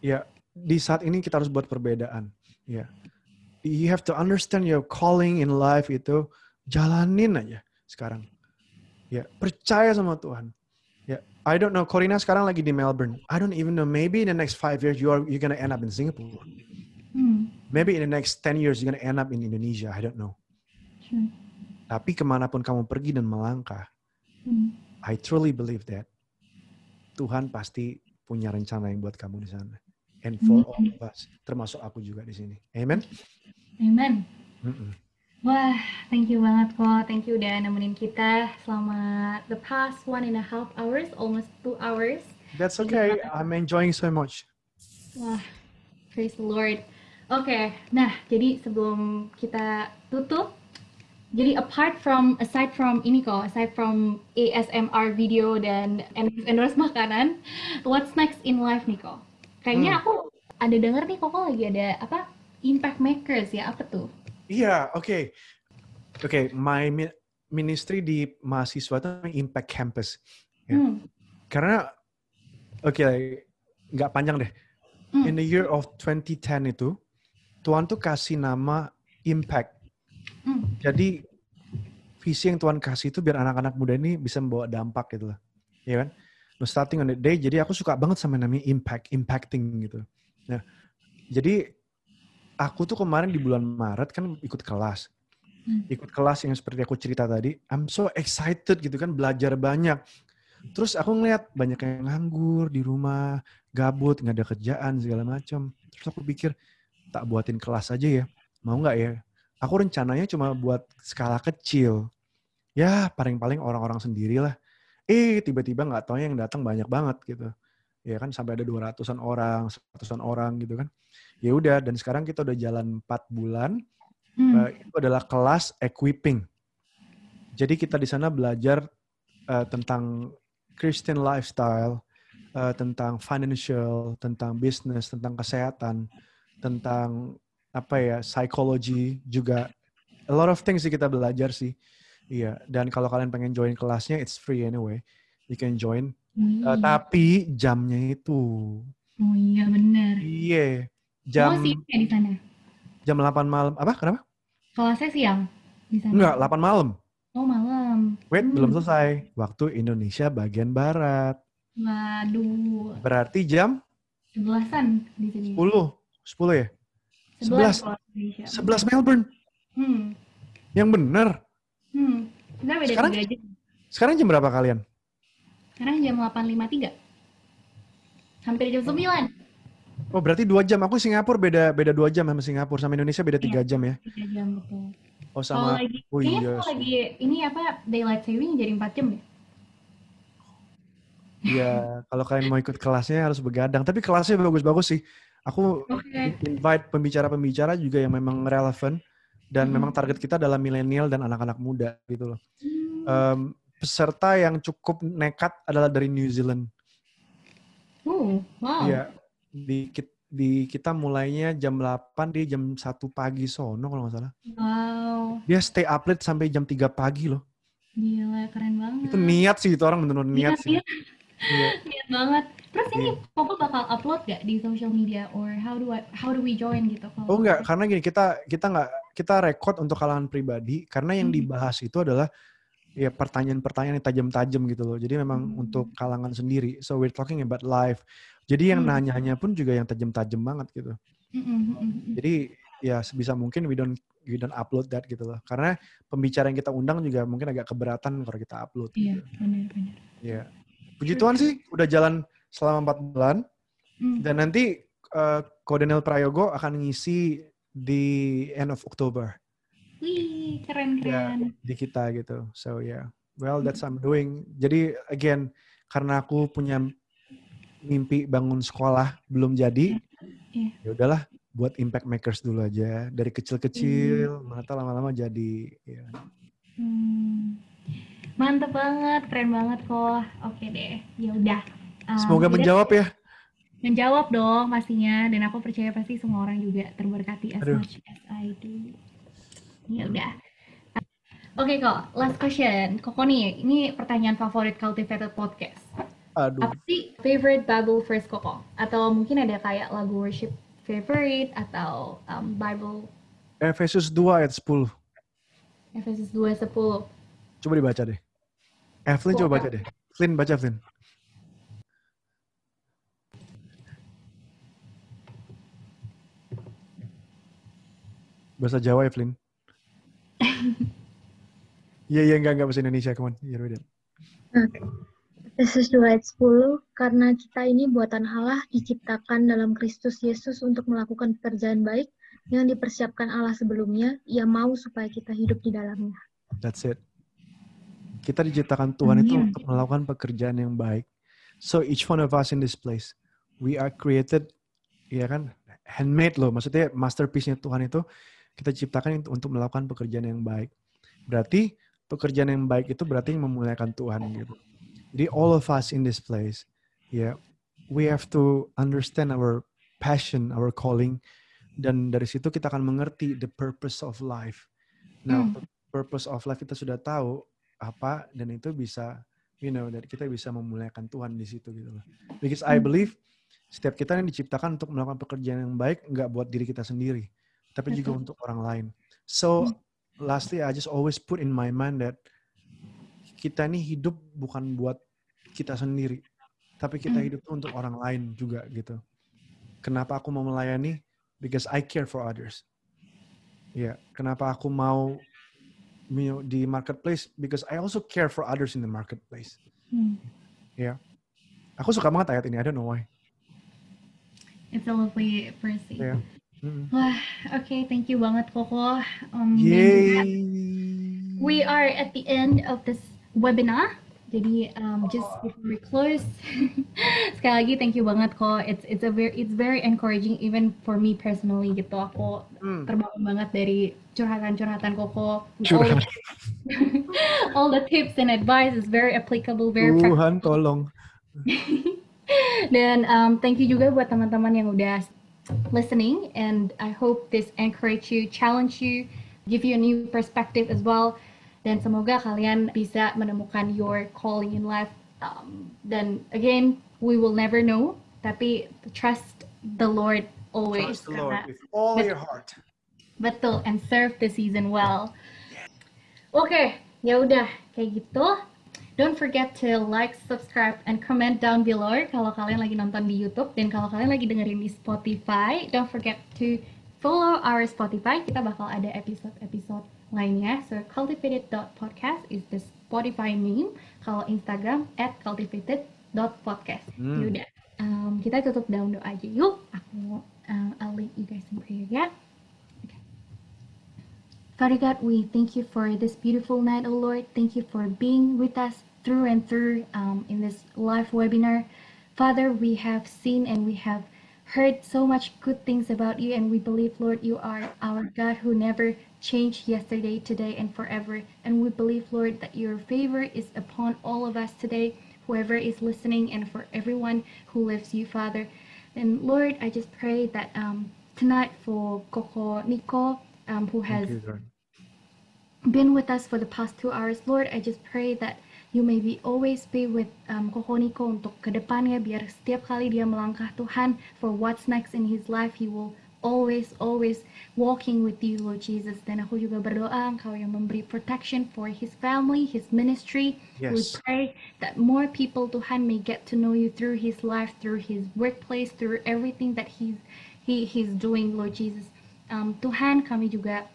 Ya, di saat ini kita harus buat perbedaan. Ya, you have to understand your calling in life itu jalanin aja. sekarang. Ya, percaya sama Tuhan. I don't know. Corina sekarang lagi di Melbourne. I don't even know. Maybe in the next five years you are you're gonna end up in Singapore. Hmm. Maybe in the next 10 years you're gonna end up in Indonesia. I don't know. True. Tapi ke mana pun kamu pergi dan melangkah, Hmm. I truly believe that Tuhan pasti punya rencana yang buat kamu di sana. And for all of us, termasuk aku juga di sini. Amen. Amen. Mm-mm. Wah, thank you banget kok. Thank you udah nemenin kita selama the past one and a half hours, almost two hours. That's okay. I'm enjoying so much. Wah, praise the Lord. Oke, nah jadi sebelum kita tutup, jadi apart from, aside from ini kok, aside from ASMR video dan endorse, makanan, what's next in life nih kok? Kayaknya aku ada denger nih kok lagi ada apa? Impact makers ya, apa tuh? Iya, oke. Oke, my mi- ministry di mahasiswa itu Impact Campus. Ya. Hmm. Karena, oke, nggak panjang deh. Hmm. In the year of 2010 itu, Tuhan tuh kasih nama Impact. Hmm. Jadi, visi yang Tuhan kasih itu biar anak-anak muda ini bisa membawa dampak gitu loh. Iya kan? No, starting on the day, jadi aku suka banget sama namanya impact, impacting gitu. Nah, jadi aku tuh kemarin di bulan Maret kan ikut kelas. Hmm. Ikut kelas yang seperti aku cerita tadi. I'm so excited gitu kan, belajar banyak. Terus aku ngeliat banyak yang nganggur di rumah, gabut, nggak ada kerjaan segala macam. Terus aku pikir, tak buatin kelas aja ya. Mau nggak ya? Aku rencananya cuma buat skala kecil. Ya, paling-paling orang-orang sendiri lah. Eh, tiba-tiba nggak tahu yang datang banyak banget gitu. Ya kan sampai ada 200-an orang, 100-an orang gitu kan. Ya udah, dan sekarang kita udah jalan 4 bulan. Hmm. Eh, itu adalah kelas equipping. Jadi kita di sana belajar eh, tentang Christian lifestyle, eh, tentang financial, tentang business, tentang kesehatan, tentang apa ya, psychology juga. A lot of things sih kita belajar sih. Iya, dan kalau kalian pengen join kelasnya, it's free anyway. You can join. Hmm. tapi jamnya itu, Oh iya bener. iya, Oh jam sih ya di sana. jam 8 malam. Apa? Kenapa? Kelasnya siang di sana. Enggak, 8 malam. Oh malam. Wait, Hmm. belum selesai. Waktu Indonesia bagian barat. Waduh, Berarti jam sebelasan di sini. 10. 10 ya? Sebelas 11. kalau Indonesia. 11 Melbourne. Hmm. Yang bener. Hmm. Kita beda Sekarang- jam. Sekarang jam berapa kalian? Sekarang jam 8.53. Hampir jam 9. Oh, berarti 2 jam. Aku Singapura beda beda 2 jam sama Singapura. Sama Indonesia beda 3 jam ya. 3 jam betul. Oh, Kalau sama lagi, Oh iya kalau lagi ini apa daylight saving jadi 4 jam ya kalau kalian mau ikut kelasnya harus begadang. Tapi kelasnya bagus-bagus sih. Aku Oke. invite pembicara-pembicara juga yang memang relevan dan Hmm. memang target kita adalah milenial dan anak-anak muda gitu loh. Hmm. Em, peserta yang cukup nekat adalah dari New Zealand. Uh, wow. Iya. Di, di kita mulainya jam 8 di jam 1 pagi sono kalau nggak salah. Wow. Dia stay up late sampai jam 3 pagi loh. Gila, keren banget. Itu niat sih itu orang benar-benar niat Niat, sih. niat. Iya. Niat banget. Terus ini. Koko bakal upload gak di social media or how do I, how do we join gitu? kalau- Oh enggak, karena gini kita kita nggak kita rekod untuk kalangan pribadi karena yang Hmm. dibahas itu adalah ya pertanyaan-pertanyaan yang tajam-tajam gitu loh. Jadi memang Hmm. untuk kalangan sendiri. So we're talking about life. Jadi yang Hmm. nanya-nanya pun juga yang tajam-tajam banget gitu. Mm, mm, mm, mm. Jadi ya sebisa mungkin we don't we don't upload that gitu loh. Karena pembicara yang kita undang juga mungkin agak keberatan kalau kita upload. Iya, Gitu. benar-benar. Ya. Puji Tuhan sih udah jalan selama 4 bulan Mm. dan nanti uh, Kodenel Prayogo akan ngisi di end of October Wih, Ya. keren-keren. di kita gitu. So yeah, well that's I'm doing. Jadi again karena aku punya mimpi bangun sekolah belum jadi, Iya. ya udahlah buat impact makers dulu aja dari kecil-kecil, mana tahu lama-lama jadi. Ya. Hmm. Mantep banget, keren banget kok. Oke deh, ya udah. Um, Semoga menjawab ya. Menjawab dong pastinya, dan aku percaya pasti semua orang juga terberkati as Aduh. much as I do. Ya udah. Oke kok, last question. Koko nih, ini pertanyaan favorit Cultivated Podcast. Aduh, Apa sih favorite Bible verse Koko? Atau mungkin ada kayak lagu worship favorite atau um, Bible Efesus 2 ayat 10. Efesus 2:10. Coba dibaca deh. Evelyn coba baca deh. Flynn baca Flynn. Bahasa Jawa Evelyn. Iya iya enggak enggak bahasa Indonesia, come on. Iya, read it. Oke. Efesus 2 ayat 10, karena kita ini buatan Allah diciptakan dalam Kristus Yesus untuk melakukan pekerjaan baik yang dipersiapkan Allah sebelumnya, ia mau supaya kita hidup di dalamnya. That's it. Kita diciptakan Tuhan itu Amin. untuk melakukan pekerjaan yang baik. So each one of us in this place, we are created, ya kan, handmade loh. Maksudnya masterpiece-nya Tuhan itu kita ciptakan untuk- melakukan pekerjaan yang baik. Berarti pekerjaan yang baik itu berarti memuliakan Tuhan gitu. Jadi all of us in this place, ya, we have to understand our passion, our calling, dan dari situ kita akan mengerti the purpose of life. Nah, Hmm. purpose of life kita sudah tahu apa dan itu bisa you know dan kita bisa memuliakan Tuhan di situ gitu loh. Because I Hmm. believe setiap kita yang diciptakan untuk melakukan pekerjaan yang baik nggak buat diri kita sendiri, tapi juga Betul. untuk orang lain. So Hmm. lastly I just always put in my mind that kita ini hidup bukan buat kita sendiri, tapi kita Hmm. hidup untuk orang lain juga gitu. Kenapa aku mau melayani? Because I care for others. Ya, kenapa aku mau you know, di marketplace? Because I also care for others in the marketplace. Hmm. Aku suka banget ayat ini. I don't know why. It's a lovely verse. Yeah. Wah, oke, thank you banget Koko. Um, Yay! We are at the end of this webinar. Jadi um, just before we close, sekali lagi thank you banget kok. It's it's a very it's very encouraging even for me personally gitu. Aku Hmm. terbangun banget dari curhatan-curhatan Koko. Curhat. All, all the tips and advice is very applicable, very practical. Tuhan tolong. Dan um, thank you juga buat teman-teman yang udah listening and I hope this encourage you, challenge you, give you a new perspective as well. Dan semoga kalian bisa menemukan your calling in life. Um, dan again, we will never know, tapi trust the Lord always. Trust the Lord with all Bet- your heart. Betul, and serve the season well. Oke, ya udah kayak gitu. Don't forget to like, subscribe, and comment down below kalau kalian lagi nonton di YouTube dan kalau kalian lagi dengerin di Spotify. Don't forget to follow our Spotify. Kita bakal ada episode-episode lainnya. So cultivated.podcast is the Spotify name. Kalau Instagram at cultivated.podcast. Hmm. Yaudah, um, kita tutup dalam doa aja yuk. Aku um, I'll lead you guys in prayer ya. Father God, we thank you for this beautiful night, oh Lord. Thank you for being with us through and through um, in this live webinar. Father, we have seen and we have heard so much good things about you, and we believe, Lord, you are our God who never changed yesterday, today, and forever. And we believe, Lord, that your favor is upon all of us today, whoever is listening, and for everyone who loves you, Father. And Lord, I just pray that um, tonight for Coco Nico, um, who has you, been with us for the past two hours. Lord, I just pray that you may be always be with um, Kokoniko untuk kedepannya biar setiap kali dia melangkah Tuhan for what's next in his life, he will always, always walking with you, Lord Jesus. Dan aku juga berdoa engkau yang memberi protection for his family, his ministry. We pray that more people, Tuhan, may get to know you through his life, through his workplace, through everything that he's, he, he's doing, Lord Jesus. Um, Tuhan, kami juga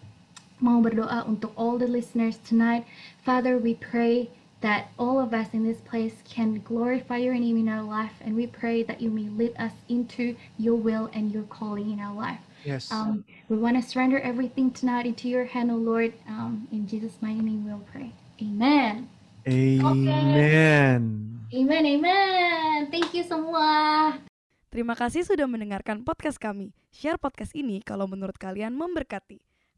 mau berdoa untuk all the listeners tonight. Father, we pray that all of us in this place can glorify your name in our life, and we pray that you may lead us into your will and your calling in our life. Yes. Um, we want to surrender everything tonight into your hand, O Lord. Um, in Jesus' mighty name we'll pray. Amen. Amen. Amen, amen. Thank you semua. Terima kasih sudah mendengarkan podcast kami. Share podcast ini kalau menurut kalian memberkati.